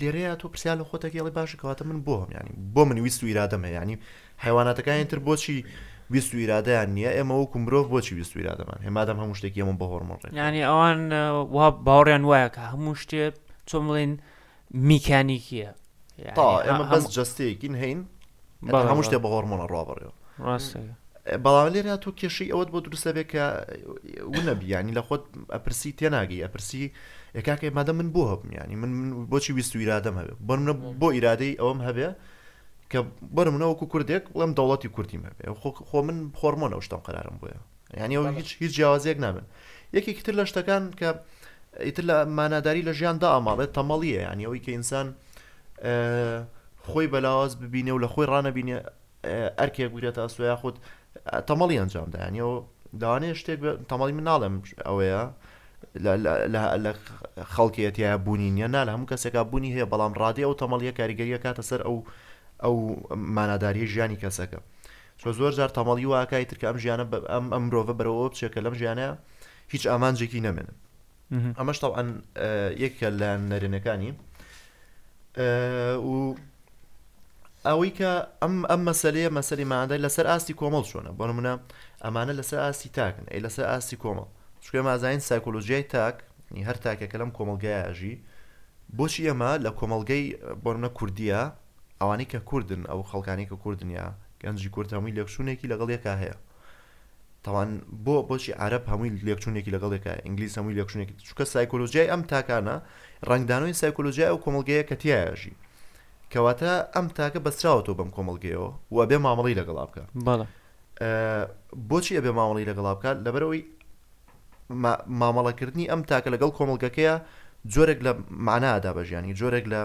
لێرەیە تۆ پرسیال لە خۆتەکەڵی باش کەواتە من بۆ هەم ینی بۆ من ویست و ئیرادەمە ینی حەیواناتەکانی تر بۆچی ویست و ئیرادەیان نییە ئێمە وەکو مرۆڤ بۆچی ویست و ئیرادەمان هەیە مادام هەموو شتێکی هەموو بە هۆڕمۆن ڕێک یانی دەکەین. ئەوان ە، وا باوەڕیان وایە کە هەموو شتێ چۆن بڵێین میکانیکییە یانی تەوا هە- ئێمە هەم- بەس جەستەیەکین هەین بەڵێ، هەتا هەموو بەڵێ. شتێ بە هۆڕمۆنە ڕوا بەڕێوە ڕاستە بەڵام لێرە تۆ کێشەی ئەوەت بۆ دروست دەبێت کە ونەبی یانی لە خۆت ئەپرسی تێناگەی ئەپرسی ئێ کاکەی مادەم من بۆ هەبم یانی من من بۆچی ویست و ئیرادەم هەبێ بۆ منە بۆ ئیرادەی ئەوەم هەبێ کە بۆ نمونە وەکو کوردێک بڵێم دەوڵەتی کوردیم هەبێ خۆ من خۆرمۆنە و شتەم قرارم بۆە یعنی ئەو هیچ هیچ جیاوازێک نابن یەکێکی تر لە شتەکان کە ئیتر لە ماناداری لە ژیاندا ئاماڵێت تەمەڵیە ینی ئەوەی کە ئینسان خۆی بەلاواز ببینێ و لە خۆی ڕانەبینێ ئەرکێک بگرێتە ئەسۆ یاخود تەمەڵی ئەنجامدایانەوە داوانێ شتێک تەمەڵی من ناڵێم ئەوەیە لە خەڵکێ تیا بوونی نیە نا لە هەموو کەسێکا بوونی هەیە بەڵام ڕادێ ئەو تەمەڵیە کاریگەریە کاتە سەر ئەو ئەو ماناداریە ژیانی کەسەکە چۆ زۆر جار تەمەڵی واکای ترکە ئەم ژیانە ئەم ئەم مرۆڤە بەرەوە بچێکە لەم ژیانە هیچ ئامانجێکی نەمێنن ئەمەش تاعاان یەکە لە نەرێنەکانی و ئەوەی کە ئەم ئەم مەسلەیە مەسەری مادای لەسەر ئاستی کۆمەڵ چۆنە بۆ منە ئەمانە لەسەر ئاستی تاکن ئەی لەسەر ئاستی کۆمەڵ شکێ مازین سایکۆلۆژیای تاک هەر تاکێکە لەم کۆمەلگایژی بۆچی ئەمە لە کۆمەلگەی بۆرنە کوردیە ئەوانی کە کوردن ئەو خەڵکانی کە کوردنیا گەنجی کورد هەمووی لەکشونێکی لەگەڵ یەکە هەیە تاوان بۆ بۆچی عرب هەمووی لەکشونێکی لەگەڵ یەکە ئینگلیس هەمووی لەکشونێکی چکە سایکۆلۆژیای ئەم تاکانە ڕنگدانەوەی سایکۆلۆژیای ئەو کۆمەلگەیە کەتیایژی کەواتە ئەم تاکە بەسراوەتەوە بەم کۆمەڵگەیەوە و ئەبێ مامەڵی لەگەڵا بکە بەڵێ بۆچی ئەبێ مامەڵی لەگەڵا بکات لەبەرەوەی مامەڵەکردنی ئەم تاکە لەگەڵ کۆمەڵگەکەیە جۆرێک لە معنادا بە ژیانی جۆرێک لە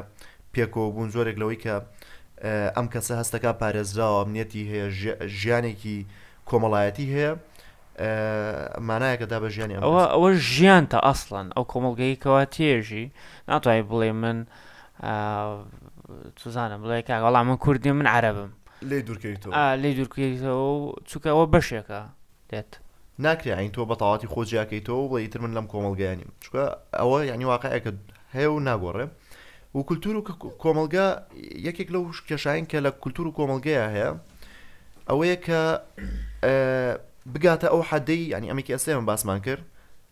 پێکەوە بوون جۆرێک لەوەی کە ئەم کەسە هەستەکە پارێزراوە ئەمنیەتی هەیە ژیانێکی کۆمەڵایەتی هەیە مانایەکە دا بە ژیانی ئەوە ئەوە ژیان تا ئەسڵەن ئەو کۆمەڵگەی کەوا تێژی ناتوانای بڵێ من سوزانە بڵێ کاک وەڵام من کوردی من عربم لی دوورکەیتەوە لی دوورکەیتەوە چکەوە بەشێکە دێت ناکرێ ئەین تۆ بەتەواتی خۆ جیاکەیتەوە بڵێ ئیتر من لەم کۆمەلگەیانیم چکە ئەوە یعنی واقعەکە هەیە و ناگۆڕێ و کولتور و کۆمەلگا یەکێک لەو کێشاین کە لە کولتور و کۆمەلگەیە هەیە ئەوەیە کە بگاتە ئەو حەدەی ینی ئەمەکی ئەسێمە باسمان کرد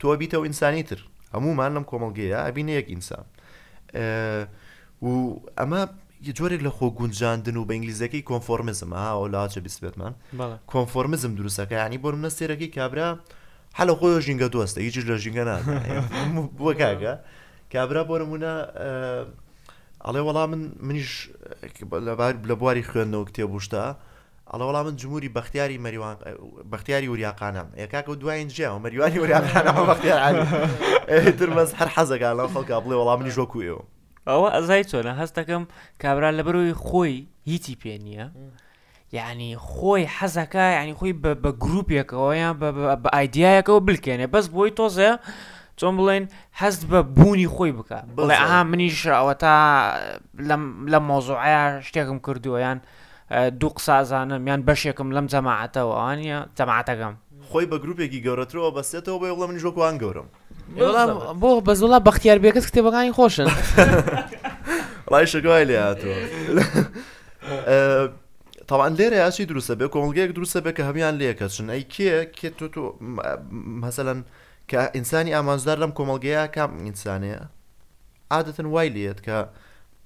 تۆ ئەبیتەوە ئینسانی تر هەموومان لەم کۆمەڵگەیە ئەبینە یەک ئینسان و ئەمە جۆرێک لە خۆ گونجاندن و بە ئینگلیزەکەی کۆنفۆرمزم ئەو لاچە بیسبێتمان کۆنفۆرمزم دروستەکە ینی بۆ منە سێرەکەی کابرا هەلە خۆی ژینگە دۆستە هیچ لە ژینگە بووە کاگە کابرا بۆ نمونە ئەڵێ وەڵام من منیش لەبار لە بواری خوێندنەوە کتێبوشتا ئەڵێ وەڵا من جموری بەختیاری مەریوان بەختیاری وریاقانەم ئێ کاکە و دوایین جیاوە مەریوانی وریاقانە بە بەختیار عەلی ئێ تر بەس هەر حەزەکە لەو خەڵکا بڵێ وەڵا منیش وەکو ئێوەم ئەوە ئەزای چۆنە هەست دەکەم کابرا لە بەرەوەی خۆی هیچی پێ نییە یعنی خۆی حەزەکە ینی خۆی بە بە گرروپێکەوە یان بە بە- بە ئایدایەکەەوە بلکێنێ بەس بۆی تۆزێ چۆن بڵێن هەست بە بوونی خۆی بکە بڵێ بزن. ئاها منیش ئەوە تا لەم لە مۆزوعە شتێکم کردووە یان دوو قسە ئەزانم یان بەشێکم لەم جەماعەتە و ئەوە نییە جەماعەتەکەم. خۆی بە گروپێکی گەورەترەوە بەستێتەوە بۆیە بڵێ منیش وەکو ئان گەورەم. بەڵام بۆ بەس وەڵا بەختیار بێکەس کتێبەکانی خۆشن. وەڵای شەکە وای لێ هاتووە. تاوان لێرە یاچی دروستە بێ کۆمەلگەیەک دروستە بێ کە هەمان لەکە چن ئەی کێ کێ تۆ تۆ مەسەەن کە ئینسانی ئامانجدار لەم کۆمەلگەیە کام ئینسانەیە عادەتن وای لێت کە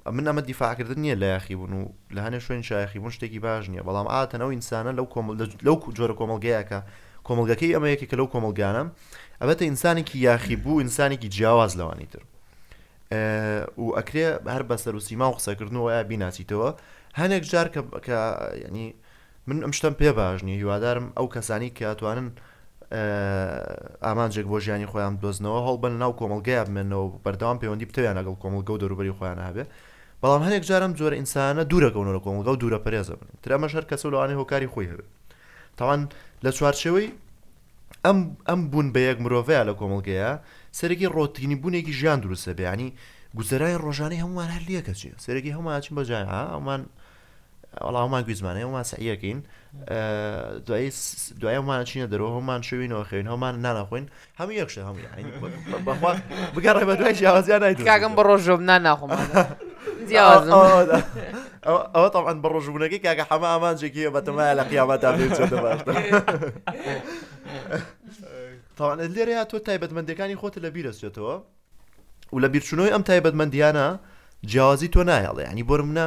من ئەمە دیفاعکردن نییە لە یاخیبوون و لە هەنێ شوێنی شایەخیبوون شتێکی باش نییە، بەڵام عادەتەن ئەو ئینسانە لەو کۆمەڵ لەو جۆرە کۆمەڵگەیە کە کۆمەڵگەکەی ئەمە یەکێکە لەو کۆمەڵگانە ئەبێتە ئینسانێکی یاخیبوو و ئینسانێکی جیاواز لەوانی تر و ئەکرێ هەر بە سەروسیما و قسەکردنەوەە بیناسیتەوە هەنێک جار کە ینی من ئەم شتەم پێ باش نیە هیوادارم ئەو کەسانی کە ئەتوانن ئامانجێک بۆ ژیانی خۆیان بدۆزنەوە هەڵبەن ناو کۆمەلگەیا بمێنەوە بەردەوام پەیوەندی پتەویان لەگەڵ کۆمەلگە و دەوروبەری خۆیان هەبێ بەڵام هەنێک جارم جۆرە ئینسانە دوورەکەونەوە لە کۆمەلگا و دوورە پەرێزە بن تر ئەمەش هەر کەسە و لەوانەیە هۆکاری خۆی هەبێ تاوان لە چوارچێوەی ئەم ئەم بوون بە یەک مرۆڤەیە لە کۆمەلگەیە سەرەکی ڕۆتینی بوونێکی ژیان دروستە بیانی گوزەرانی ڕۆژانەی هەمووان هەر لەکەچێ سەرەکی هەمووان چین بەجیا ئەومان وەڵا هەمان گویزمانە هەمان سعیەکەین دوای دوای هەمان چینە دەرەوە هەمان شوینەوە خوێن هەمان ناناخۆین هەموو یەکشە هەموو بەخوا بگەڕێ بە دوای جیاوازیان نایکاگەم بە ڕۆژۆم ناناخۆم ئەوە تاوان بە ڕۆژبوونەکەی کاکە حەمە ئامانجێکی هەیە بەتەمایە لە قیامەت تا بێت باش تاوانە لێرەیە تۆ تایبەتمەندەکانی خۆتە لە بیرەسێتەوە و لە بیرچوونەوەی ئەم تایبەتمەندیانە جیاوازی تۆ نایەڵێ ینی بۆرم منە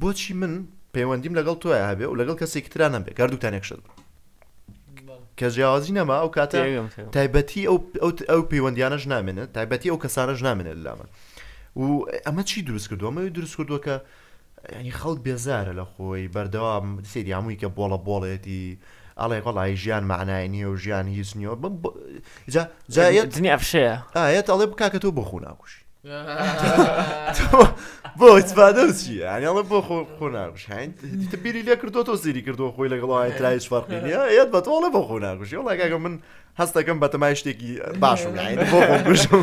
بۆچی من پەیوەندیم لەگەڵ تۆ هەبێ و لەگەڵ کەسێکی تررا نەبێ گردووتان یەکشت کە جیاوازی نەما ئەو کاتە تایبەتی ئەو پەیوەندیانەش نامێنێت تایبەتی ئەو کەسانەش نامێنێت لامە و ئەمە چی دروست کردووە ئەمە دروست کردووە کە یانی خەڵک بێزارە لە خۆی بەردەوام سەیری هەمووی کە بۆڵە بۆڵێتی ئەڵێ وەڵی ژیان مەعنای نییە و ژیان هیچ نییە بم جایەت دنیا ئەفشەیە ئاەت ئەڵێ بکا کە تۆ بۆ خۆ ناکوشی بۆ چی ئەڵە بۆ خۆ خۆ ناکوشین بیری لێ کردو تۆ سەیری کردو خۆی لەگەڵ ترایش فەرقی نیە یەت بە تۆڵە بۆ خۆ ناکوشی وڵاگەگە من هەستەکەم بەتەمای شتێکی باشم بۆ خۆ بژم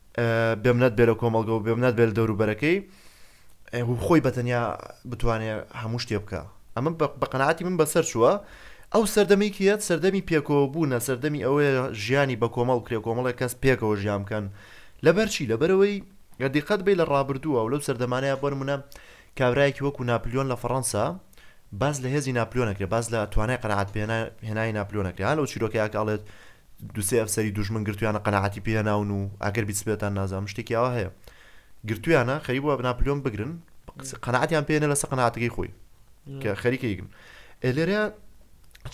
بێمنەت بێ لە کۆمەڵگە و بێمنەت بێ لە دەوروبەرەکەی و خۆی بە تەنیا بتوانێ هەموو شتێ بکا ئەمە بە قەنەعاتی من بەسەر چووە ئەو سەردەمی کێت سەردەمی پێکەوە بوونە سەردەمی ئەوەیە ژیانی بە کۆمەڵ بکرێ کۆمەڵێک کەس پێکەوە ژیان بکەن لەبەرچی لەبەرەوەی گە دیقەت بی لە ڕابردووە و لەو سەردەمانەیە بۆ نمونە کابرایەکی وەکو ناپلیۆن لە فەڕەنسا باز لە هێزی ناپلیۆنەکرێ باز لە توانای قەنەعات پێێنە هێنای ناپلیۆنەکرێ هەلو چیرۆکەیە کاڵێت دوو سێ ئەفسەری دوژمن گرتویانە قەناعەتی پێ هێناون و ئەگەر بیسبێتان نازانم شتێکی ئاوا هەیە گرتویانە خەریک بووە ناپلیۆن بگرن قەناعەتیان پێێنە لەسە قەناتەکەی خۆی کە خەریکە یگرن ئەلێرە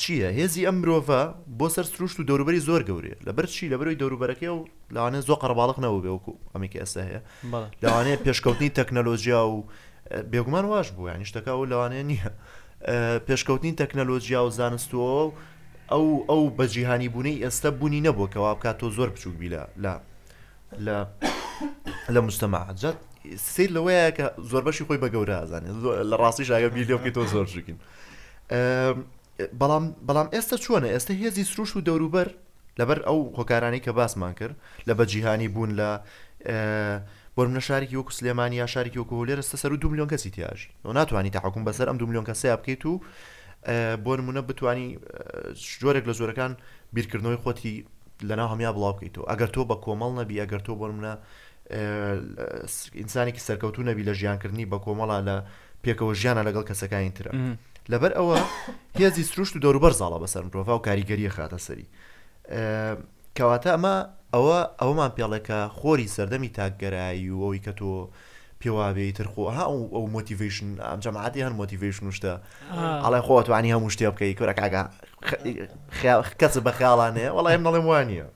چییە هێزی ئەم مرۆڤە بۆ سەر سروشت و دەوروبەری زۆر گەورەیە لەبەر چی لە بەرەوەی دەوروبەرەکەی و لاوانێ زۆ قەرباڵق نەوە بێوەکو ئەمێکی ئەسە هەیە لەوانەیە پێشکەوتنی تەکنەلۆژیا و بێگومان واش بوو یانی شتەکە و لەوانەیە نییە پێشکەوتنی تەکنەلۆژیا و زانستوەوە و ئەو ئەو بە جیهانی بوونەی ئێستە بوونی نەبووە کە وا بکات تۆ زۆر بچووک بی لە لە لە لە مستەما جات سیر لەوەیە کە زۆر بەشی خۆی بە گەورە ئازانێ لە ڕاستی شاگە بیر لێ بکەی تۆ زۆر بچووکین بەڵام بەڵام ئێستا چۆنە ئێستا هێزی سروش و دەوروبەر لەبەر ئەو هۆکارانی کە باسمان کرد لە بەجیهانی بوون لە بۆ منە شارێکی وەکو سلێمانی یا شارێکی وەکو هولێرە سەر و دو میلیۆن کەسی تیاژی و ناتوانانی تاحکم بەسەر ئەم دو میلیۆن کەسەیە بکەیت و بۆ نموونە بتوانی جۆرێک لە جۆرەکان بیرکردنەوەی خۆتی لەناو هەمیا بڵاو بکەیتەوە ئەگەر تۆ بە کۆمەڵ نەبی ئەگەر تۆ بۆ نمونە ئینسانێکی سەرکەوتو نەبی لە ژیانکردنی بە کۆمەڵە لە پێکەوە ژیانە لەگەڵ کەسەکانی ترە لەبەر ئەوە هێزی سروشت و دەوروبەر زاڵە بەسەر مرۆڤ و کاریگەریە خاتە سەری کەواتە ئەمە ئەوە ئەومان پێڵێکە خۆری سەردەمی تاکگەرایی و ئەوی کە تۆ پێواوێی تر خۆ ها ئەو مۆتیڤشن جەماعاتی هەر مۆتیڤشن شتە ئەڵێ خۆ توانی هەموو شتێ بکەی کورە کاگا کەس بە خیاڵانەیە وڵی نەڵێم وانە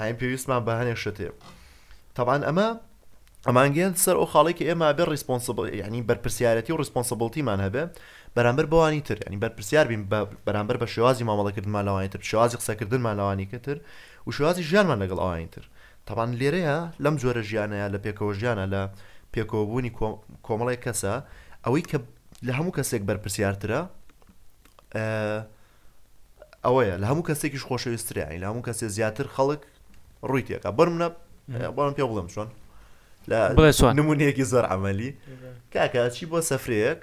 هایم پێویستمان بە هەنێ شتێ تەبان ئەمە ئەمانگەن سەر ئەو خاڵی کە ئێمە بێ ڕیسپۆنسبل ینی بەرپسیارەتی و ڕیسپۆنسبڵتیمان هەبێ بەرامبەر بەوانی تر ینی بەرپسیار بین بەرامبەر بە شێوازی مامەڵەکردمان لەوانی تر شێوازی قسەکردنمان لەوانی کەتر و شێوازی ژیانمان لەگەڵ ئەوانی تر تەبان لێرەیا لەم جۆرە ژیانەیا لە پێکەوە ژیانە لە پێکەوە بوونی کۆمەڵێک کەسە ئەوەی کە لە هەموو کەسێک بەرپرسیارترە ئەوەیە لە هەموو کەسێکیش خۆشەویستریانی لە هەموو کەسێ زیاتر خەڵک ڕووی تێکە بەر منە بەڵم پێ بڵم چۆن لە نمونەیەکی زۆر عملی کاکە چی بۆ سەفرەیەک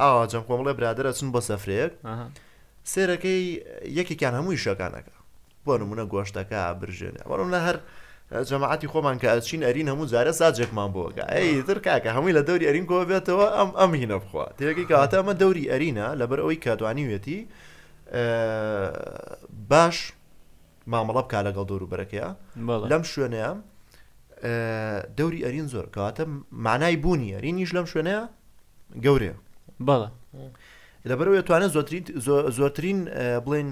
ئاوا جەم کۆمەڵێ برادرە چون بۆ سەفرەیەک سێرەکەی یەکێکیان هەمووی شەکانەکە بۆ نمونە گۆشتەکە ئابرژێنێ ئەوە نمونە هەر جەماعەتی خۆمان کە ئەچین ئەرین هەموو جارە ساجێکمان بۆگە ئەی تر کاکە هەمووی لە دەوری ئەرین کۆ بێتەوە ئەم ئەم هینە بخوا تێگەی کاتە ئەمە دەوری ئەرینە لەبەر ئەوی کاتوانیوێتی باش مامەڵە بکە لەگەڵ دەورو بەرەکەیە لەم شوێنەیە دەوری ئەرین زۆر کەواتە مانای بوونی ئەرینیش لەم شوێنەیە گەورەیە بەڵە لەبەرەوە توانێت زۆترین زۆرترین بڵین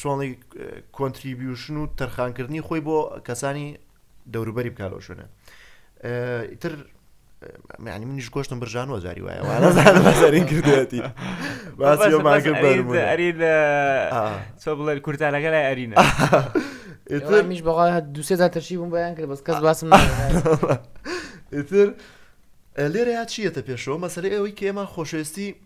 چۆنڵی کۆنتریبیوشن و تەرخانکردنی خۆی بۆ کەسانی دەوروبەری بکە لەو شوێنە ئیتر معنی منیش گۆشتم برژانەوە جاری وایە وانەزانەزارین کردێتی چۆ بڵێ کورتانەکە لای ئەرینە ئێترمیش بەغا دوسێ تا تەشی بووم بەیان کرد بەس کەس باسم ئیتر لێرەیا چیەتە پێشەوە مەسەر ئەوەی کە ئێمە خۆشەویستی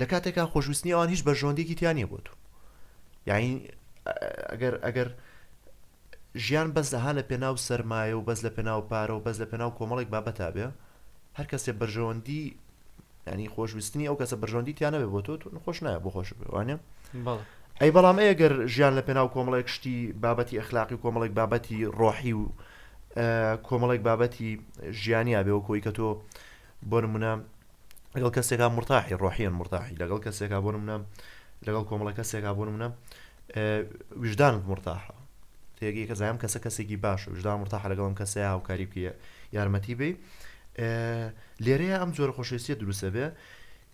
لە کاتێکا خۆشویستنی ئەوان هیچ بەرژەوەندێکی تیا نییە بۆ تو یاین ئەگەر ئەگەر ژیان بەس لەها لە پێناو سەرمایە و بەس لە پێناو پارە و بەس لە پێناو کۆمەڵێک بابەتا بێ هەر کەسێ بەرژەوەندی ینی خۆشویستنی ئەو کەسە بەرژەوەندی تیانەبێ بۆ تۆ خۆش نایە بۆ خۆش بوانێ ئەی بەڵام ئەگەر ژیان لە پێناو کۆمەڵێک شتی بابەتی ئەخلاقی و کۆمەڵێک بابەتی ڕۆحی و کۆمەڵێک بابەتی ژیانیا بێەوە کۆی کە تۆ بۆ نمونە لەگەڵ کەسێکا مرتاحی ڕۆحیەن مرتاحی لەگەڵ کەسێکا بۆ نمونە لەگەڵ کۆمەڵە کەسێکا بۆ نمونە وژدانت مرتاحە تێگەی کەزایم کەسە کەسێکی باش وژدا مرتاح لەگەڵم کەسە هاوکاری بکە یارمەتی بی لێرەیە ئەم جۆرە خۆشەویستە دروستە بێ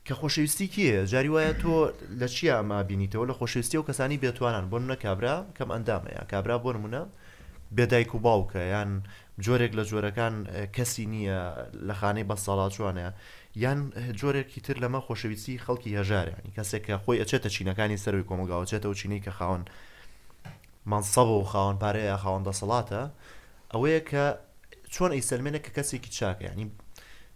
کە خۆشەویستی کێیە جاری وایە تۆ لە چیا ئەمە بینیتەوە لە خۆشەویستی ئەو کەسانی بێتوانان بۆ نمونە کابرا کەم ئەندامە یان کابرا بۆ نمونە بێ دایک و باوکە یان جۆرێک لە جۆرەکان کەسی نییە لە خانەی بەساڵاچوانە یان جۆرێکی تر لەمە خۆشەویستی خەڵکی هەژارانی کەسێک کە خۆی ئەچێتە چینەکانی سەروی کۆمەلگاوچێتە و چینەی کە خاون مانسەبە و خاوەن پارەیە خاوەن دەسەڵاتە ئەوەیە کە چۆن ئەی سلمێنە کە کەسێکی چاکە ینی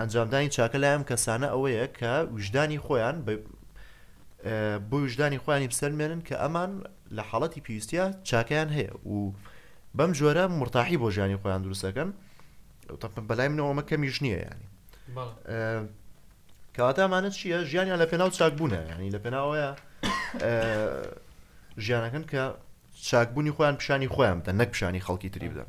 ئەنجامدانی چاکە لای ئەم کەسانە ئەوەیە کە وژدانی خۆیان بۆ وژدانی خۆیانی بسەلمێنن کە ئەمان لە حاڵەتی پێویستە چاکیان هەیە و بەم جۆرە مرتاحی بۆ ژیانی خۆیان دروستەکەن بەلای منەوەمە کەمیش نییە ینی کەواتامانە چییە ژیانیان لە پێناو چاک بوونە ینی لە پێناوەیە ژیانەکەن کە چاکبوونی خۆیان پیشانی خۆیان بدەن نەک پیشانی خەڵکی تری بدەن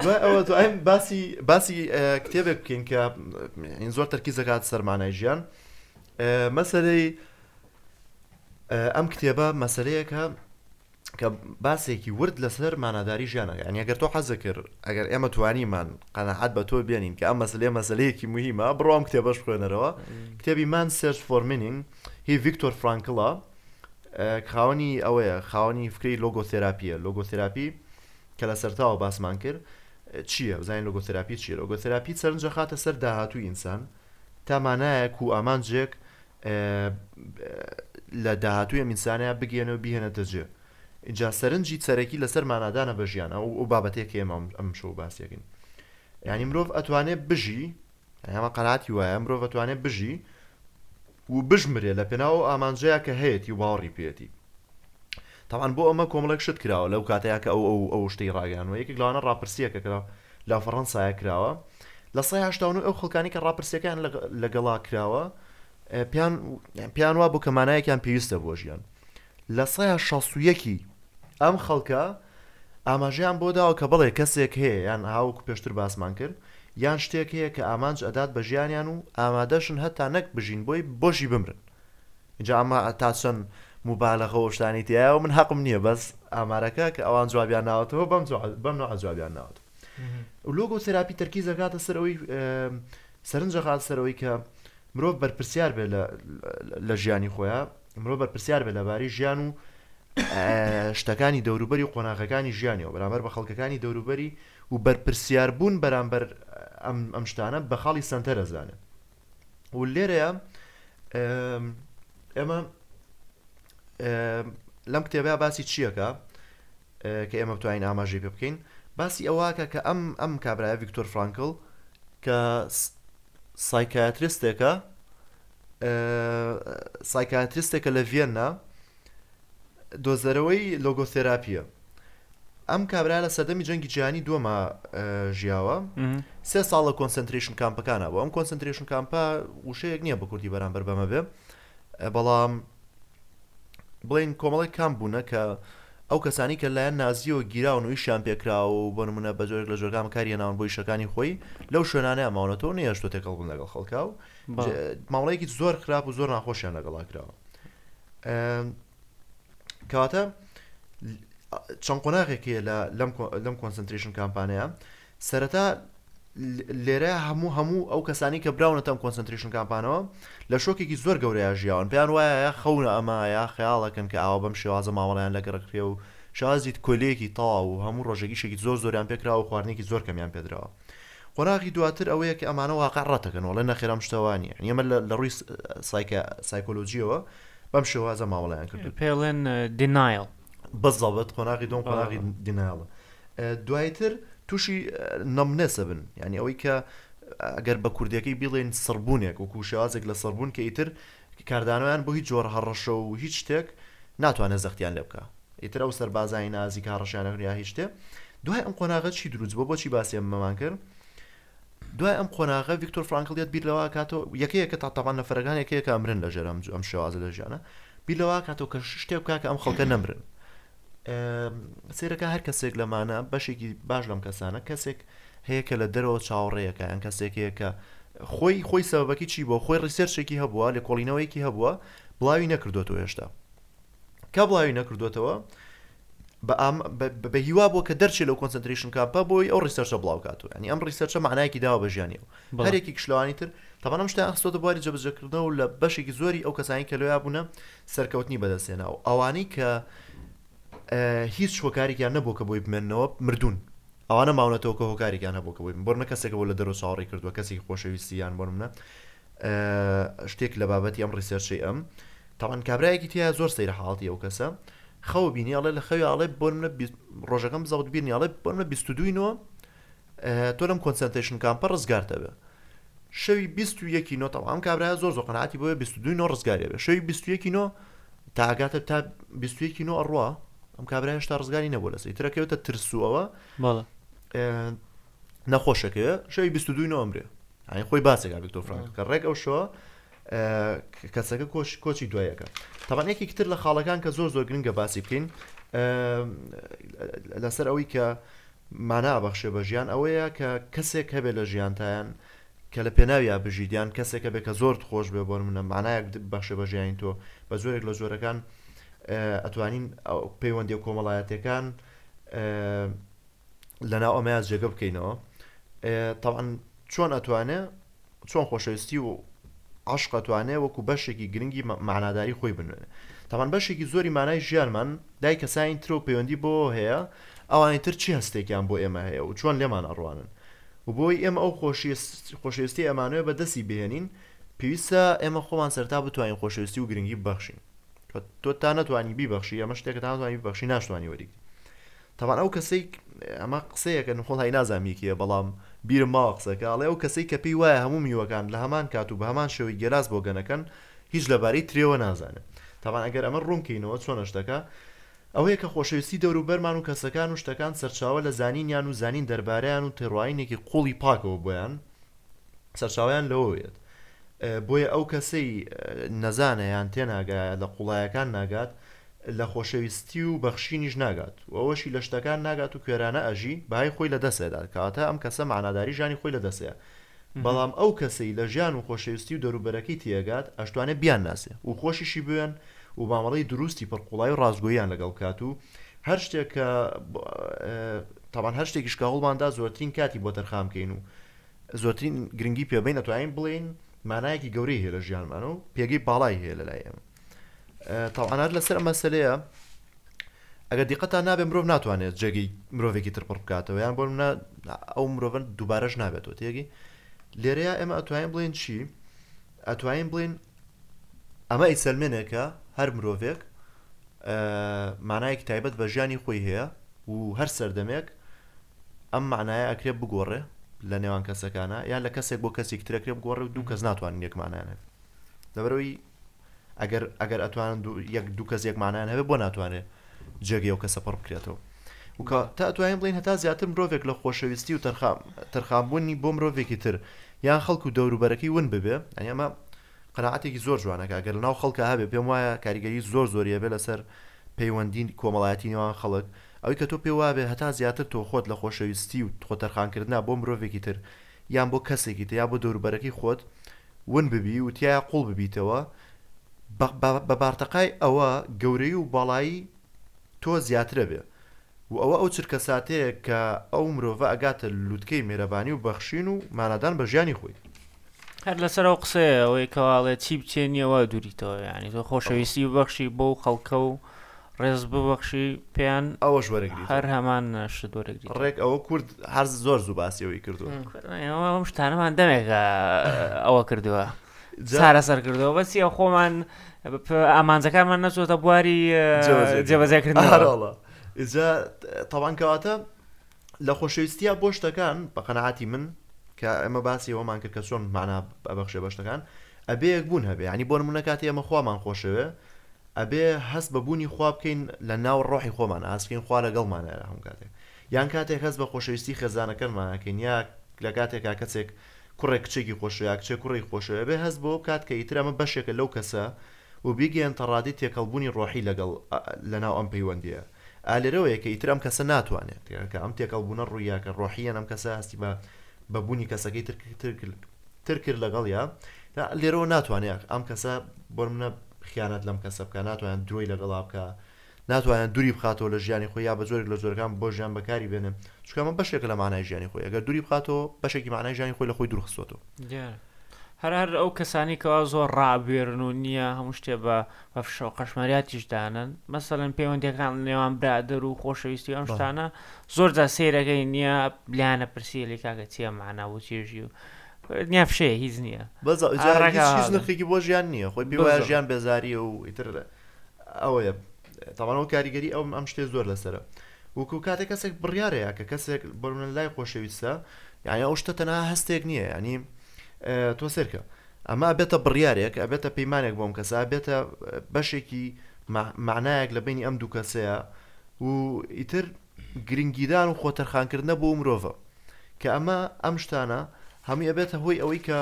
دوای ئەوە دوای باسی باسی کتێبێک بکەین کە این زۆر تەرکی زەکات سەرمانای ژیان مەسەرەی ئەم کتێبە مەسلەیەەکە کە باسێکی ورد لەسەر ماناداری ژیانەکە یعنی گەر تۆ حەزە کرد ئەگەر ئێمە توانیمان قەنەعات بە تۆ بێنین کە ئەم مەسلەیە مەسلەیەکی مهمە بڕام کتێبەش خوێنەرەوە کتێبی مان سرچ فۆرمینینگ هی ڤیکتۆر فرانکڵە خاوەنی ئەوەیە خاوەنی فکری لۆگۆ تێراپیە لۆگۆ تێراپی کە لە سەرتاوە باسمان کرد چییە، بزانین لۆگۆثێراپی چییە. لۆگۆثێراپی سەرنج ئەخاتە سەر داهاتووی ئینسان تا مانایەک و ئامانجێک لە داهاتووی ئەم ئینسانەیە بگەێنەوە بیهێنێتە جێ. ئینجا سەرنجی سەرەکی لەسەر مانادانە بە ژیان ئەو ئەو بابەتەیە کە ئێمە ئەم شەو باسیەکەین. یعنی مرۆڤ ئەتوانێت بژی، یانە قەناعەتی وایە مرۆڤ ئەتوانێت بژی، و بژمرێ لە پێناو ئەو ئامانجەیا کە هەیەتی و باوەڕی پێیەتی تەبعەن بۆ ئەمە کۆمەڵێک شت کراوە لەو کاتەیا کە ئەو ئەو ئەو شتەی ڕاگەیانوە یەکێک لەوانە ڕاپرسیە کە کرا لە فەڕەنسایا کراوە لە سای هەشتا و نۆ ئەو خەڵکانی کە ڕاپرسیەکەیان لەگ لەگەڵا کراوە پێیان پێیان وابوو کە مانایەکیان پێویستە بۆ ژیان لە سەیا شەست و یەک ی ئەم خەڵکە ئاماژەیان بۆ داوە کە بەڵێ کەسێک هەیە یان ئەها وەکو پێشتر باسمان کرد یان شتێک هەیە کە ئامانج ئەدات بە ژیانیان و ئامادەشن هەتا نەک بژین بۆی بۆشی بمرن ئینجا ئەمە تا چەند موبالەغە و شتانی تیایە و من هەقم نیە بەس ئامارەکە کە ئەوان جوابیان ناوەتەوە بەم جواب بەم نوعە جوابیان ناوەتەوە لۆگۆ تێراپی تەرکیز دەکاتە سەر ئەوی سەرنج دەخاتە سەر ئەوەی کە مرۆڤ بەرپرسیار بێت لە ژیانی خۆیان مرۆ بەرپرسیار بێت لەبارەی ژیان و شتەکانی دەوروبەری و قۆناغەکانی ژیانیەوە بەرامبەر بە خەڵکەکانی دەوروبەری و بەرپرسیار بوون بەرامبەر ئەم شتانە بە خاڵی سنتەرە زانێت و لێرەیە ئێمە لەم کتێبەیە باسی چییەکە کە ئێمە بتوانین ئاماژەی پێ بکەین باسی ئەوواکە کە ئەم ئەم کابراە ڤیکتۆر فرانکل کە سایکاترستێکە سایکاتریستێکە لە ڤیەننا دۆزەرەوەی لۆگۆثێراپیە ئەم کابرا لە سەردەمی جەنگی جیانی دووەما ژیاوە سێ ساڵ لە کۆنسنتریشن کامپەکانە بۆ ئەم کۆنسنتریشن کامپە وشەیەک نییە بە کوردی بەرامبەر بەمە بێ بەڵام بڵین کۆمەڵی کام بوونە کە ئەو کەسانی کە لایەن نازیەوە گیراون و یشیان پێکرا و بۆ منە بە جۆرێک لە جۆرگام کاریە ناون بۆ یشەکانی خۆی لەو شوێنانە ماونەتەوە نێشتۆ تێکەڵ بوون لەگەڵ خەڵکاو مامەڵەیەکی زۆر خراپ و زۆر ناخۆشیان لەگەڵا کراوە کەواتە چەند قۆناغێک هەیە لە لەم کۆنسنتریشن کامپانەیە سەرەتا لێرە هەموو هەموو ئەو کەسانی کە براونەتەم کۆنسنتریشن کامپانەوە لە شۆکێکی زۆر گەورەیە ژیاون پێیان وایە خەونە ئەمایە خەیاڵەکەن کە ئاوا بەم شێوازە ماوەڵیان لە گەڕکرێ و شازیت کۆلەیەکی تەواو و هەموو ڕۆژێکیشێکی زۆر زۆریان پێکراوە خواردنێکی زۆر کەمیان پێدراوە قۆناغی دواتر ئەوەیە کە ئەمانە واقع ڕەتەکەن و ئەڵێن نەخێر ئەم شتە وا نییە. یانی ئێمە لە ڕووی سایکۆلۆژییەوە بەم شێوازە مامەڵەیان کردووین. پێی ئەڵێن Denial. بزەبت، قۆناغی دووەم قۆناغی دینایڵە. دوایتر تووشی Numbness ئەبن، یانی ئەوەی کە گەر بە کوردییەکەی بیڵێین سڕبوونێک وەکوو شێوازێک لە سڕبوون کە ئیتر کاردانەوەیان بۆ هیچ جۆرە هەڕەشە و هیچ شتێک ناتوانێت زەختیان لێ بکا. ئیتر ئەو سەربازای نازی کا ڕشیانە کرد یا هیچ شتێ دوای ئەم قۆناغە چی دروست بۆ بۆچی باسی ئەمەمان کرد دوای ئەم قۆناغە ڤیکتۆر فرانکلیت بیر لەوە کاتەوە یەکەیەکە تا تاوان لە فەرەکان یەکەیەکە ئەمرن لە ژێرم ئەم شێوازە لە ژیانە بیر لەوە کاتەوە کە شتێ بکە کە ئەم خەڵکە نەمرن سێرەکە هەر کەسێک لەمانە بەشێکی باش لەم کەسانە کەسێک هەیە کە لە دەرەوە چاوەڕێیەکە یان کەسێک هەیە کە خۆی خۆی سەبەکی چی بۆ خۆی ڕیسێرچێکی هەبووە لە کۆڵینەوەیەکی هەبووە بڵاوی نەکردوەوە هێشتا کە بڵاوی نەکردووەتەوە بە هیوا بووە کە دەرچێت لەو کۆنسنتریشن کامپە بۆی ئەو ریسەرچە بڵاو کاتوە ینی ئەم ریسەرچە معنایکی داوە بە ژیانیەوە هەرێکی کشلوانی تر تەمانم شتیان ئەخستۆتە بواری جەبجەکردنەوە لە بەشێکی زۆری ئەو کەسانی کە لۆیا بوونە سەرکەوتنی بەدەستێنا و ئەوانەی کە هیچ هۆکارێکیان نەبوو کە بۆی بمێنەوە مردوون ئەوانە ماونەتەوە کە هۆکارێکیان هەبوو کە بۆی بۆرنە کەسێکە بۆ لە دەرەوە چاوەڕی کردووە کەسێکی خۆشەویستیان بۆ منە شتێک لە بابەتی ئەم ڕیسێرچەی ئەم تاوان کابراایەکی تیا زۆر سەیرە حاڵی ئەو کەسە خەو بینی ئەڵێ لە خەوی ئاڵێ بۆن منە ڕۆژەکەم زەوت بینی ئەڵێ بۆن منە بیست دوینەوە تۆ لەم کۆنسنتشن کامپە ڕزگارتەبێ شەوی بیست و یەکی نۆ تاوان ئەم کابراە زۆر زۆ قەنعاتی بۆیە بیست دوی نۆ ڕزگارێ بێ شەوی بیست یەکی نۆ تاگاتە تا بیست یەکی نۆ ئەڕوا ئەم کابراە هێشتا ڕزگاری نەبوو لەسی ترەکەوتە ترسوەوە نەخۆشەکە شەوی بیست و دووی نۆمرێ ئاین خۆی باسێکا ویکتۆر فرانکل کە ڕێک ئەو شەوە کەسەکە کۆش کۆچی دوایەکە تەبانێکی تر لە خاڵەکان کە زۆر زۆر گرنگە باسی بکەین لەسەر ئەوەی کە مانا بەخشێ بە ژیان ئەوەیە کە کەسێک هەبێ لە ژیانتایان کە لە پێناویان بژیدیان کەسێکە بێ کە زۆر خۆش بێ بۆن منە مانایەک بەخشێ بە ژیانی تۆ بە زۆرێک لە زۆرەکان ئەتوانین پەیوەندی کۆمەڵایەتەکان لەناو ئەمەیە جێگە بکەینەوە تاعاان چۆن ئەتوانێ چۆن خۆشەویستی و عشقەتوانێ وەکو بەشێکی گرنگی معناداری خۆی بنوێن تاوان بەشێکی زۆری مانای ژیانمان دای کەسانی ترۆ پەیوەندی بۆ هەیە ئەوانی تر چی هەستێکیان بۆ ئێمە هەیە و چۆن لێمان ئەڕوانن و بۆی ئێمە ئەو خۆشەویستی ئەمانوێ بە دەستی بهێنین پێویستە ئێمە خۆمان سەرتا بتوانین خۆشەویستی و گرنگی ببخشین تۆ تا نتوانانی بیبخشی ئەمە شتێکە تاتوانانی ببخشی ناشتوانانی وەریگری تەبعەن ئەو کەسەی ئەمە قسەیەکە نکۆڵ هەی نازانم هی کێیە بەڵام بیرم ماوە قسەکە ئەڵێ ئەو کەسەی کە پێی وایە هەموو میوەکان لە هەمان کات و بە هەمان شێوەی گێلاس بۆگەنەکەن هیچ لەبارەی ترێوە نازانێ تەبعەن ئەگەر ئەمە ڕوون کەینەوە چۆنە شتەکە ئەوەیە کە خۆشەویستی دەوروبەرمان و کەسەکان و شتەکان سەرچاوە لە زانینیان و زانین دەربارەیان و تێڕوانینێکی قووڵی پاکەوە بۆیان سەرچاوەیان لەوە وێت بۆیە ئەو کەسەی نەزانە یان تێناگایە لە قوڵایەکان ناگات لە خۆشەویستی و بەخشینیش ناگات و ئەوەشی لە شتەکان ناگات و کوێرانە ئەژی بای خۆی لە دەسێدات کەواتە ئەم کەسە مەعناداری ژانی خۆی لە دەسەیە بەڵام ئەو کەسەی لە ژیان و خۆشەویستی و دەروبەرەکەی تێگات ئەشتوانێ بیان ناسێ و خۆشیشی بوێن و مامەڵەی دروستی پڕ قوڵای و ڕاستگۆییان لەگەڵ بکات و هەر شتێک کە تەبعەن هەر شتێکیش کە هەوڵمان دا زۆرترین کاتی بۆ تەرخان بکەین و زۆرترین گرنگی پێ بەین ئەتوانین بڵێین مانایەکی گەورەی هەیە لە ژیانمانە و پێگەی باڵای هەیە لە لای ئێمە تەبعەن هەر لەسەر ئەم مەسەلەیە ئەگەر دیقەتان نابێ مرۆڤ ناتوانێت جێگەی مرۆڤێکی تر پڕ بکاتەوە یان بۆ منە ئەو مرۆڤن دووبارەش نابێتەوە تێگەی لێرەیە ئێمە ئەتوانین بڵێن چی ئەتوانین بڵێین ئەمە ئیسەلمێنێکە هەر مرۆڤێک مانایەکی تایبەت بە ژیانی خۆی هەیە و هەر سەردەمێک ئەم معناە ئەکرێ بگۆڕێ لە نێوان کەسەکانە یا لە کەسێک بۆ کەسێک ترەکرێ بگۆڕێ و دوو کەس ناتوانین یەکمانیانێت لەبەرەوەی ئەگەر ئەگەر ئەتوانن یەک دوو کەس یەکمانیان هەبێ بۆ ناتوانێت جێگەی ئەو کەسە پڕ بکرێتەوە و کە تا ئەتوانین بڵێین هەتا زیاتر مرۆڤێک لە خۆشەویستی و تەرخان تەرخانبوونی بۆ مرۆڤێکی تر یان خەڵک و دەوروبەرەکەی ون ببێ ئەنی ئەمە قەناعەتێکی زۆر جوانەکە گەر لەناو خەڵکە هەبێ پێم وایە کاریگەری زۆر زۆری هەبێ لەسەر پەیوەندین کۆمەڵایەتی نێوان خەڵک ئەوی کە تۆ پێ وابێ هەتا زیاتر تۆ خۆت لە خۆشەویستی و خۆ تەرخانکردنا بۆ مرۆڤێکی تر یان بۆ کەسێکی تر یان بۆ دەوروبەرەکەی خۆت ون ببی و تیایا قوڵ ببیتەوە، بە بارتەقای ئەوە گەورەیی و باڵایی تۆ زیاتر ئەبێ و ئەوە ئەو چرکەساتەیە کە ئەو مرۆڤە ئەگاتە لوتکەی مێرەبانی و بەخشین و مانادان بە ژیانی خۆی. هەر لەسەر ئەو قسەیە ئەوەی کەوا ئەڵێ چی بچێنییە وا دووریتەوە یانی تۆ خۆشەویستی ببەخشی بەو خەڵکە و ڕێز ببەخشی پێیان ئەوەش وەرەگری هەر هەمان شت وەرەگری ڕێک ئەوە کورد هەر زۆر زوو باسی ئەوەی کردووە شتانەمان دەمێکە ئەوە کردووە جارە سەر کردەوە بەسی ئەو خۆمان ئامانجەکانمان نەچۆتە بواری جێبەزێکردن هەرڵە ئجا تەوانکەواتە لە خۆشەویستە بۆ شتەکان بە قەنەعاتی من کە ئەمە باسی ئەومان کرد کە چۆن معنا بەبخشێ بە شتەکان ئەبێ یەک بوون هەبێ ینی بۆ منە کاتی ئەمە خوامان خۆشەوێ ئەبێ هەست بە بوونی خوا بکەین لە ناو ڕۆحی خۆمانا هەست بکەین خوا لەگەڵمانایە لە هەموو کاتێک یان کاتێک هەست بە خۆشەویستی خێزانەکەنمان ئەکەین یا لە کاتێکا کەسێک کوڕێک کچێکی خۆشەوێ یا کچێک کوڕێکی خۆشەوێ ئەبێ هەست بەوە بکات کە ئیتر ئەمە بەشێکە لەو کەسە و بیگەیەنتە ڕادەی تێکەڵ بوونی ڕۆحی لەگەڵ لە ناو ئەم پەیوەندییە ئا لێرەوەیە کە ئیتر ئەم کەسە ناتوانێت کە ئەم تێکەڵ بوونە ڕوویاکە ڕۆحییەن ئەم کەسە هەستی بە بە بوونی کەسەکەی تر تر کرد لەگەڵیا لێرەوە ناتوانێت ئەم کەسە بۆ منە خیانەت لەم کەسە بکە ناتوانان درۆی لەگەڵا بکە ناتوانان دووری بخاتەوە لە ژیانی خۆی یا بە زۆرێک لە زۆرەکان بۆ ژیان بەکاری بێنن چکەمە بەشێک لە مانای ژیانی خۆی ئەگەر دووری بخاتەوە بەشێکی مانای ژیانی خۆی لە خۆی دوورخستۆتەوە هەر هەر ئەو کەسانی کەوا زۆر ڕابێرن و نییە هەموو شتێ بە بە فشەو قەشمەریاتیش دانەن مەسەلەن پەیوەندیەکان نێوان برادەر و خۆشەویستی ئەم شتانە زۆر جا سەیرەکەی نییە بلیانە پرسی لی کاکە چیە معنا بۆ چێژی و نیا فشەیە هیچ نییە بەزڕێکی بۆ ژیان نییە خۆی پێ ژیان بێزاریە و ئیتر ئەوەیە تاوانەوە کاریگەری ئەوم ئەم شتێ زۆر لەسرە وکو کاتە کەسێک بڕیارەیە کە کەسێک بەرمە لای خۆشەویستە یعنی ئەو شتە تەنها هەستێک نییە ینی تۆ سێرکە ئەمە ئەبێتە بڕیارێک، ئەبێتە پەیمانێک بۆ ئەم کەسە، ئەبێتە بەشێکی مەعنایەک لە بەینی ئەم دوو کەسەیە و ئیتر گرنگیدان و خۆتەرخانکردنە بۆ ئەو مرۆڤە. کە ئەمە ئەم شتانە هەمووی ئەبێتە هۆی ئەوەی کە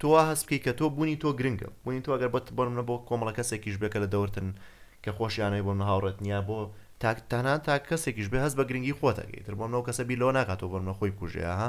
تۆ وا هەست بکەیت کە تۆ بوونی تۆ گرنگە، بوونی تۆ گەر بۆ بۆ نموونە بۆ کۆمەڵە کەسێکیش بێ کە لە دەورتن کە خۆشیانەوێی بۆ نموونە هاوڕێت نییە بۆ تاک تەنها تاک کەسێکیش بێ هەست بە گرنگی خۆت ئەکەی ئیتر بۆ نموونە ئەو کەسە بیر لەوە ناکات تۆ بۆ نموونە خۆی بکوژێ ئەها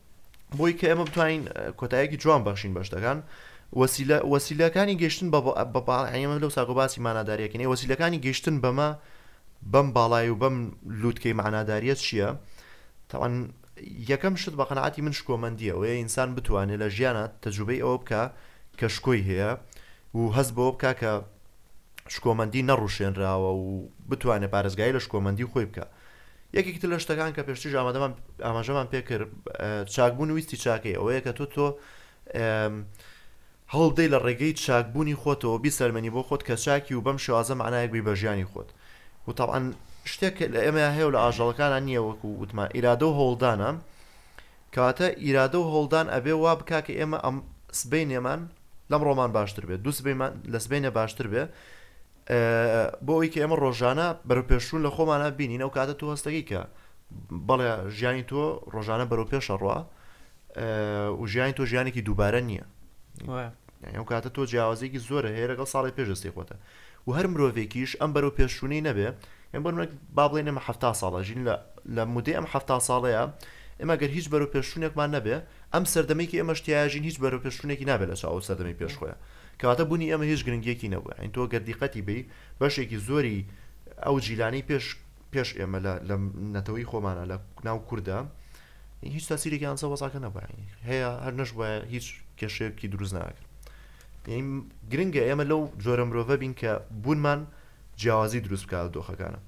بۆی کە ئێمە بتوانین کۆتایەکی جوان بەخشین بە شتەکان وەسیلە وەسیلەکانی گەشتن بە ئەمە لەو ساکۆ باسی ماناداریەکەنی وەسیلەکانی گەشتن بەمە بەم باڵای و بەم لووتکەی معناداریە چییە؟ تاوان یەکەم شت بە قەنعاتی من شکۆمەندیە وەیە ئینسان بتوانێت لە ژیانە تەجوبەی ئەوە بکە کە شکۆی هەیە و هەست بەوە بکە کە شکۆمەندی نەڕوشێنراوە و بتوانێت پارێزگای لە شکۆمەندی خۆی بکە یەکێکی تر لە شتەکان کە پێشتیش ئامادەمان ئاماژەمان پێکرد چاکبوون ویستی چاکەی ئەوەیە کە تۆ تۆ هەوڵدەی لە ڕێگەی چاکبوونی خۆتەوە بیسەلمێنی بۆ خۆت کە چاکی و بەم شێوازە معنایەک بی بە ژیانی خۆت و تاوان شتێک لە ئێمە هەیە لە ئاژەڵەکانە نییە وەکو وتمان ئیرادە و هەوڵدانە کەواتە ئیرادە و هەوڵدان ئەبێ وا بکا کە ئێمە ئەم سبەینێمان لەم ڕۆمان باشتر بێ دوو سبەیمان لە سبەینێ باشتر بێ بۆ ئەوی کە ئێمە ڕۆژانە بەرەو پێشوون لە خۆمانە بینین ئەو کاتە تۆ هەستەکەی کە بەڵێ ژیانی تۆ ڕۆژانە بەرەو پێشە ڕوا و ژیانی تۆ ژیانێکی دووبارە نییە ئەو کاتە تۆ جیاوازێکی زۆرە هەیە لەگەڵ ساڵی پێشستی خۆتە و هەر مرۆڤێکیش ئەم بەرەو پێشچوونەی نەبێ یان بۆ نموونە با بڵێین ئێمە حەفتا ساڵ ئەژین لە لە مودەی ئەم حەفتا ساڵەیا ئێمە گەر هیچ بەرەو پێشچوونێکمان نەبێ ئەم سەردەمەی کە ئێمەش تیایا ژین هیچ بەرەو پێشچوونێکی نابێ لە چاو ئەو سەردەمەی پێش خۆیا کەواتە بوونی ئێمە هیچ گرنگییەکی نەبووە ئەی تۆ گەر دیقەتی بەی بەشێکی زۆری ئەو جیلانەی پێش پێش ئێمە لە لە نەتەوەی خۆمانە لە ناو کورددا هیچ تاسیرێکیان سەر وەزعەکە نەبووە هەیە هەر نەشبوایە هیچ کێشەیەکی دروست ناکرد گرنگە ئێمە لەو جۆرە مرۆڤە بین کە بوونمان جیاوازی دروست بکە لە دۆخەکانە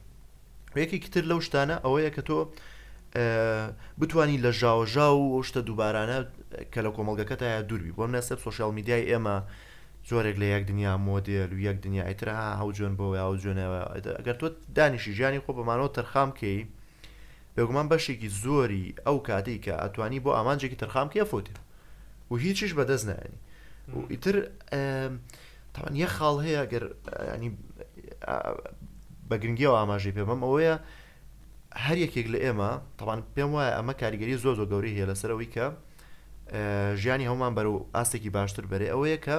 و یەکێکی تر لەو شتانە ئەوەیە کە تۆ بتانی لە ژاوەژا و ئەو شتە دووبارانە کە لە کۆمەلگەکە تایا دووربی بۆم نەسەر سوۆشال میدیای ئێمە جۆرێک لە یەک دنیا مۆدیل و یەک دنیای تر هاو جوێن بۆ یا و جوێنەوە ئەگەر تۆ دانیشی ژیانی خۆ بەمانەوە تەرخامکەی بێگومان بەشێکی زۆری ئەو کاتەی کە ئەتوانی بۆ ئامانجێکی تەرخان بکەی ئەفەوتێ و هیچیش بەدەست نایەنی و ئیتر تاوان یەک خاڵ هەیە گەر ینی بە گرنگیەوە ئاماژەی پێ بەم ئەوەیە هەر یەکێک لە ئێمە تاوان پێم وایە ئەمە کاریگەری زۆر زۆر گەوری هەیە لەسەرەوەی کە ژیانی هەمان بەرە و ئاستێکی باشتر بەرێ ئەوەیە کە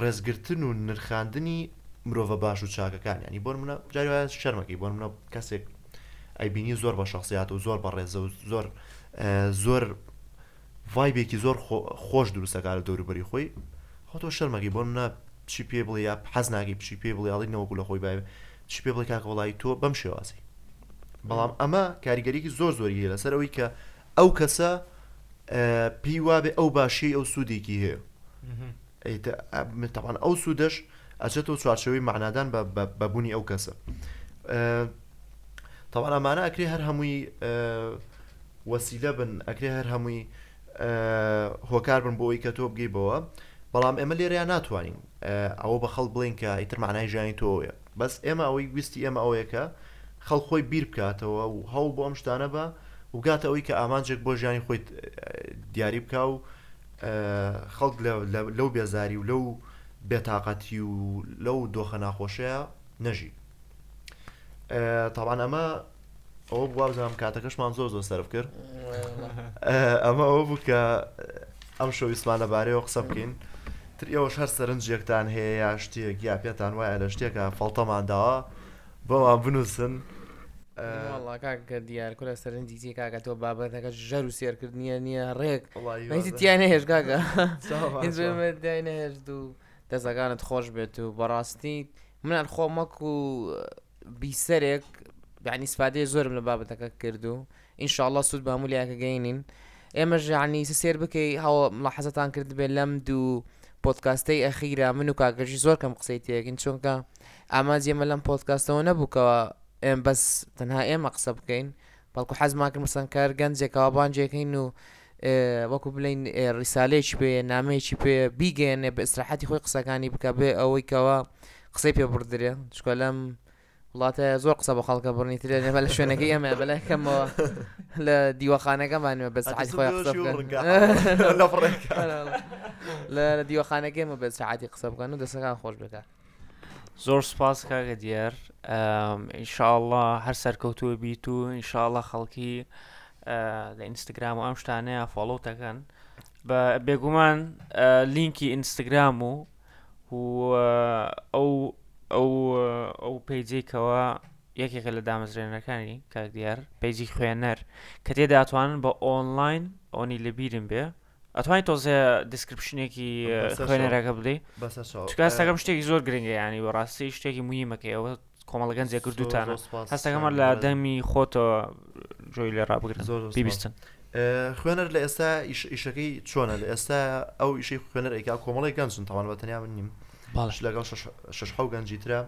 ڕێزگرتن و نرخاندنی مرۆڤە باش و چاکەکان ینی بۆن منە جاوایە شەرمەکەی بۆن منە کەسێک ئەیبینی زۆر بە شەخسیات و زۆر بەڕێزە و زۆر زۆر ڤایبێکی زۆر خۆش دروستەکە لە دەوروبەری خۆی خۆ تۆ شەرمەکی بۆ منە چی پێ بڵێ یا حەز ناگەی بچی پێ بڵێ ئەڵی نەوەکو لە خۆی باێ چی پێ بڵێ کاکە وڵی تۆ بەم شێوازی بەڵام ئەمە کاریگەریکی زۆر زۆری هەیە لەسەر ئەوی کە ئەو کەسە پێی وابێ ئەو باشی ئەو سوودێکی هەیە تەبعەن ئەو سوودەش ئەچێتەوە چوارچێوەی مەعنادان بە بوونی ئەو کەسە تەوانا مانە ئەکرێ هەر هەمووی وەسیلە بن ئەکرێ هەر هەمووی هۆکار بن بۆ ئەوی کە تۆ بگەی بەوە بەڵام ئێمە لێرەیان ناتوانین ئەوە بە خەڵ بڵین کە ئیتر معنای ژانی تۆیە بەس ئێمە ئەوەی گویستی ئێمە ئەوەیەکە خەڵ خۆی بیر بکاتەوە و هەوڵ بۆ ئەم شتانە بە وگاتە ئەوەی کە ئامانجێک بۆ ژیانی خۆیت دیاری بکە و خەڵک لەو بێزاری و لەو بێتاقەتی و لەو دۆخە ناخۆشەیە نەژی تاوان ئەمە ئەوە بوابزانام کاتەکەشمان زۆر زۆر سرف کرد ئەمە ئەوە بوو کە ئەم شەویسمان لەبارەیەوە قسە بکەین تر ئێوەش هەر سەرنجێکتان هەیە یا شتێک یا پێتان وایە لە شتێکە فڵتەمان داوە بەڵا بنووسن وڵا کاکە دیار کورە سەرنجی تێ کاکە تۆ بابەتەکە ژەر و سێرکردنیە نییە ڕێک هیچ تیان نەهێش کاکە دای نەهێشت و دەستەکانت خۆش بێت و بەڕاستی منان خۆمەک و بیسەرێک دانی سپادەیە زۆرم لە بابەتەکە کردو ان شاء اللە سود بە هەموو لایەکە گەینین ئێمەش یەعنی سە سێر بکەی هەوە ملاحەزەتان کردبێ لەم دوو پۆدکاستەی ئەخیرا من و کاکەژی زۆر کەم قسەی تێگەین چونکە ئامانجی ئێمە لەم پۆدکاستەوە نەبوو کەوە ئێم بەس تەنها ئێمە قسە بکەین بەڵکو حەزمان کرد مەسەن کار گەنجێکەوە بانجێکەین و ئێ، وەکو بلین ئێ، ڕیسالەیەکی پێ نامەیەکی پێ بیگەێنێ بە ئیسراحەتی خۆی قسەکانی بکە بێ ئەوەی کەوە قسەی پێ بڕدرێ چکۆ لەم وڵا تایە زۆر قسە بە خەڵکە بڕنی ترێ لێمە لە شوێنەکەی ئەمە بەلای کەمەوە لە دیوەخانەکەمانە بە سعات خۆی قسە لە دیوەخانەکەی مە بە سعاتی قسە بکەن و دەسەکان خۆش بکە زۆر سپاس کاگە دیار ئینشاءله هەر سەرکەوتووە بیت و ئینشاءله خەڵکی لە ئینستاگرام و ئەم شتانەیە فۆڵۆ دەکەن بە بێگومان لینکی ئینستاگرام و ئەو پەیجەی کەوا یەکێکە لە دامەزرێنەرەکانی کاک دیار پەیجی خوێنەر کە تێدا ئەتوانن بە ئۆنلاین ئەوەنی لەبیرم بێ ئەتوانین تۆزێ دیسکرپشنێکی خوێنەرەکە بدەیت بەسەرەوە تکاستەکەم شتێکی زۆر گرنگە ینی بەڕاستی شتێکی مویمەکەیەوە کۆمەڵ گەنجێ گردوتانە هەستەکەمە لە دەمی خۆتەوە جۆی لێ ڕابگرن زۆر بیبیستن خوێنەر لە ئێستا ئیشەکەی چۆنە لە ئێستا ئەو ئیشەی خوێنەر ئەیکا کۆمەڵی گەنجن تاوان بە تەنیا من نیم باش لەگەڵ شش حو گەنجی ترە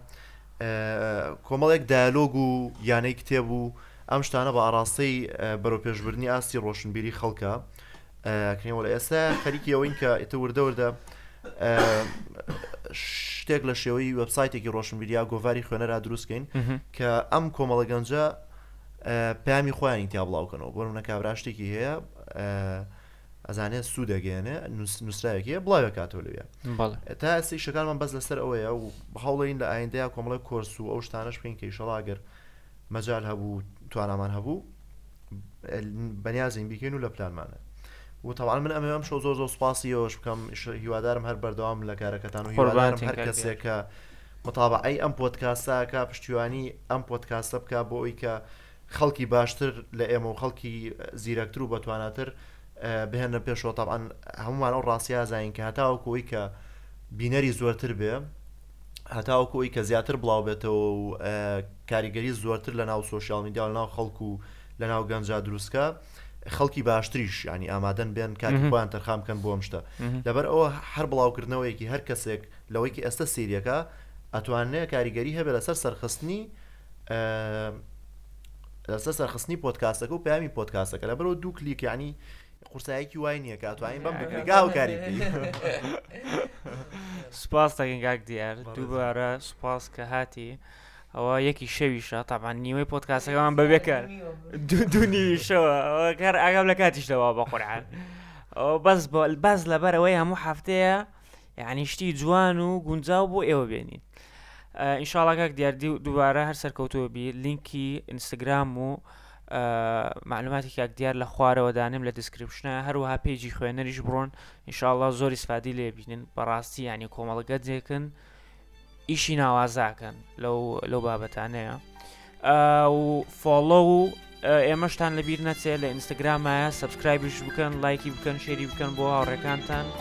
کۆمەڵێک دایلۆگ و یانەی کتێب و ئەم شتانە بە ئاراستەی بەرەو پێشبردننی ئاستی ڕۆشنبیری خەڵکە کەنیەوە لە ئێستا خەریکی ئەوین کە ئێتە وردە وردە شتێک لە شێوەی وبسایتێکی ڕۆشنبیریا گۆڤاری خوێنەرا دروستکەین کە ئەم کۆمەڵە گەنجە پامی خۆیانی تیا بڵاوکەنەوە بۆ منە کابراشتێکی هەیە ئەزانێت سوودەگەێنێ نووسراوێکی بڵاوە کاتەوە لەوێ تا ئەستی شەکانمان بەس لەسەر ئەوەیە و بەهاوڵین لە ئایندەیە کۆمەڵە کۆرس و ئەو شتانش بکەین کە ئیشەڵاگەر مەجال هەبوو و توانامان هەبوو بەنیازین بیکەین و لە پلانمانە و تەواان من ئەمێ ئەم شەو زۆر زۆر سپاسی ئەوش بکەم هیوادارم هەر بەردەوام لە کارەکەتان و هیوادارم هەر کەسێکە متابە ئەی ئەم پۆتکاساکە پشتیوانی ئەم پۆتکاسە بک بۆ ئەوی کە خەڵکی باشتر لە ئێمە و خەڵکی زیرەکتر و بەتواناتر بهێنە پێشەوە تاان هەمومان ئەو ڕاستیازین کە هەتاوە کۆی کە بینەری زۆرتر بێ هەتاوەکو ئەوی کە زیاتر بڵاوبێتەوە و کاریگەری زۆرتر لە ناو سوۆشیال میدیا لە ناو خەڵک و لە ناو گەنجا دروستکە خەڵکی باشتریش ینی ئامادەن بێن کاتی خۆیان تەرخان بکەن بۆم شتە لەبەر ئەوە هەر بڵاوکردنەوەیەکی هەر کەسێک لەوەیکی ئێستا سیریەکە ئەتوانێت کاریگەری هەبێت لەسەر سەرخستنی لەسەر سەرخستنی پۆتکاسەکە و پامی پۆتکاسەکە لە بەرەوە دوو کلیکیانی قورسایەکی وای نییە کە ئەتوانین بەم بگری گاوکاری سوپاس دەکەین گاک دیار دووبارە سوپاس کە هاتی ئەوە یەکی شەویشە تامان نیوەی پۆتکاسەکەمان بەبێکە دونیشەوە کار ئاگام لە کاتیش دەوا بە قورعان بەس بەس لەبەرەوەی هەموو هەفتەیە یعنی شتی جوان و گونجاو بۆ ئێوە بێنین ئینشاڵاکک دیاردی دووبارە هەر سەرکەوتووە بی لینکی ئینستاگرام و مەعلوماتی کاک دیار لە خوارەوە دانێم لە دیسکریپشنە هەروەها پێیجی خوێنەریش بڕۆن ئینشاءاللە زۆر ئیسفادی لێ بینن بەڕاستی ینی کۆمەڵگە جێکن ئیشی ناوازاکەن لەو لەو بابەتانەیە و فۆڵۆ و ئێمەشتان لەبیر نەچێت لە ئینستاگرامایە سبسکرایبیش بکەن لایکی بکەن شێری بکەن بۆ هاوڕێکانتان.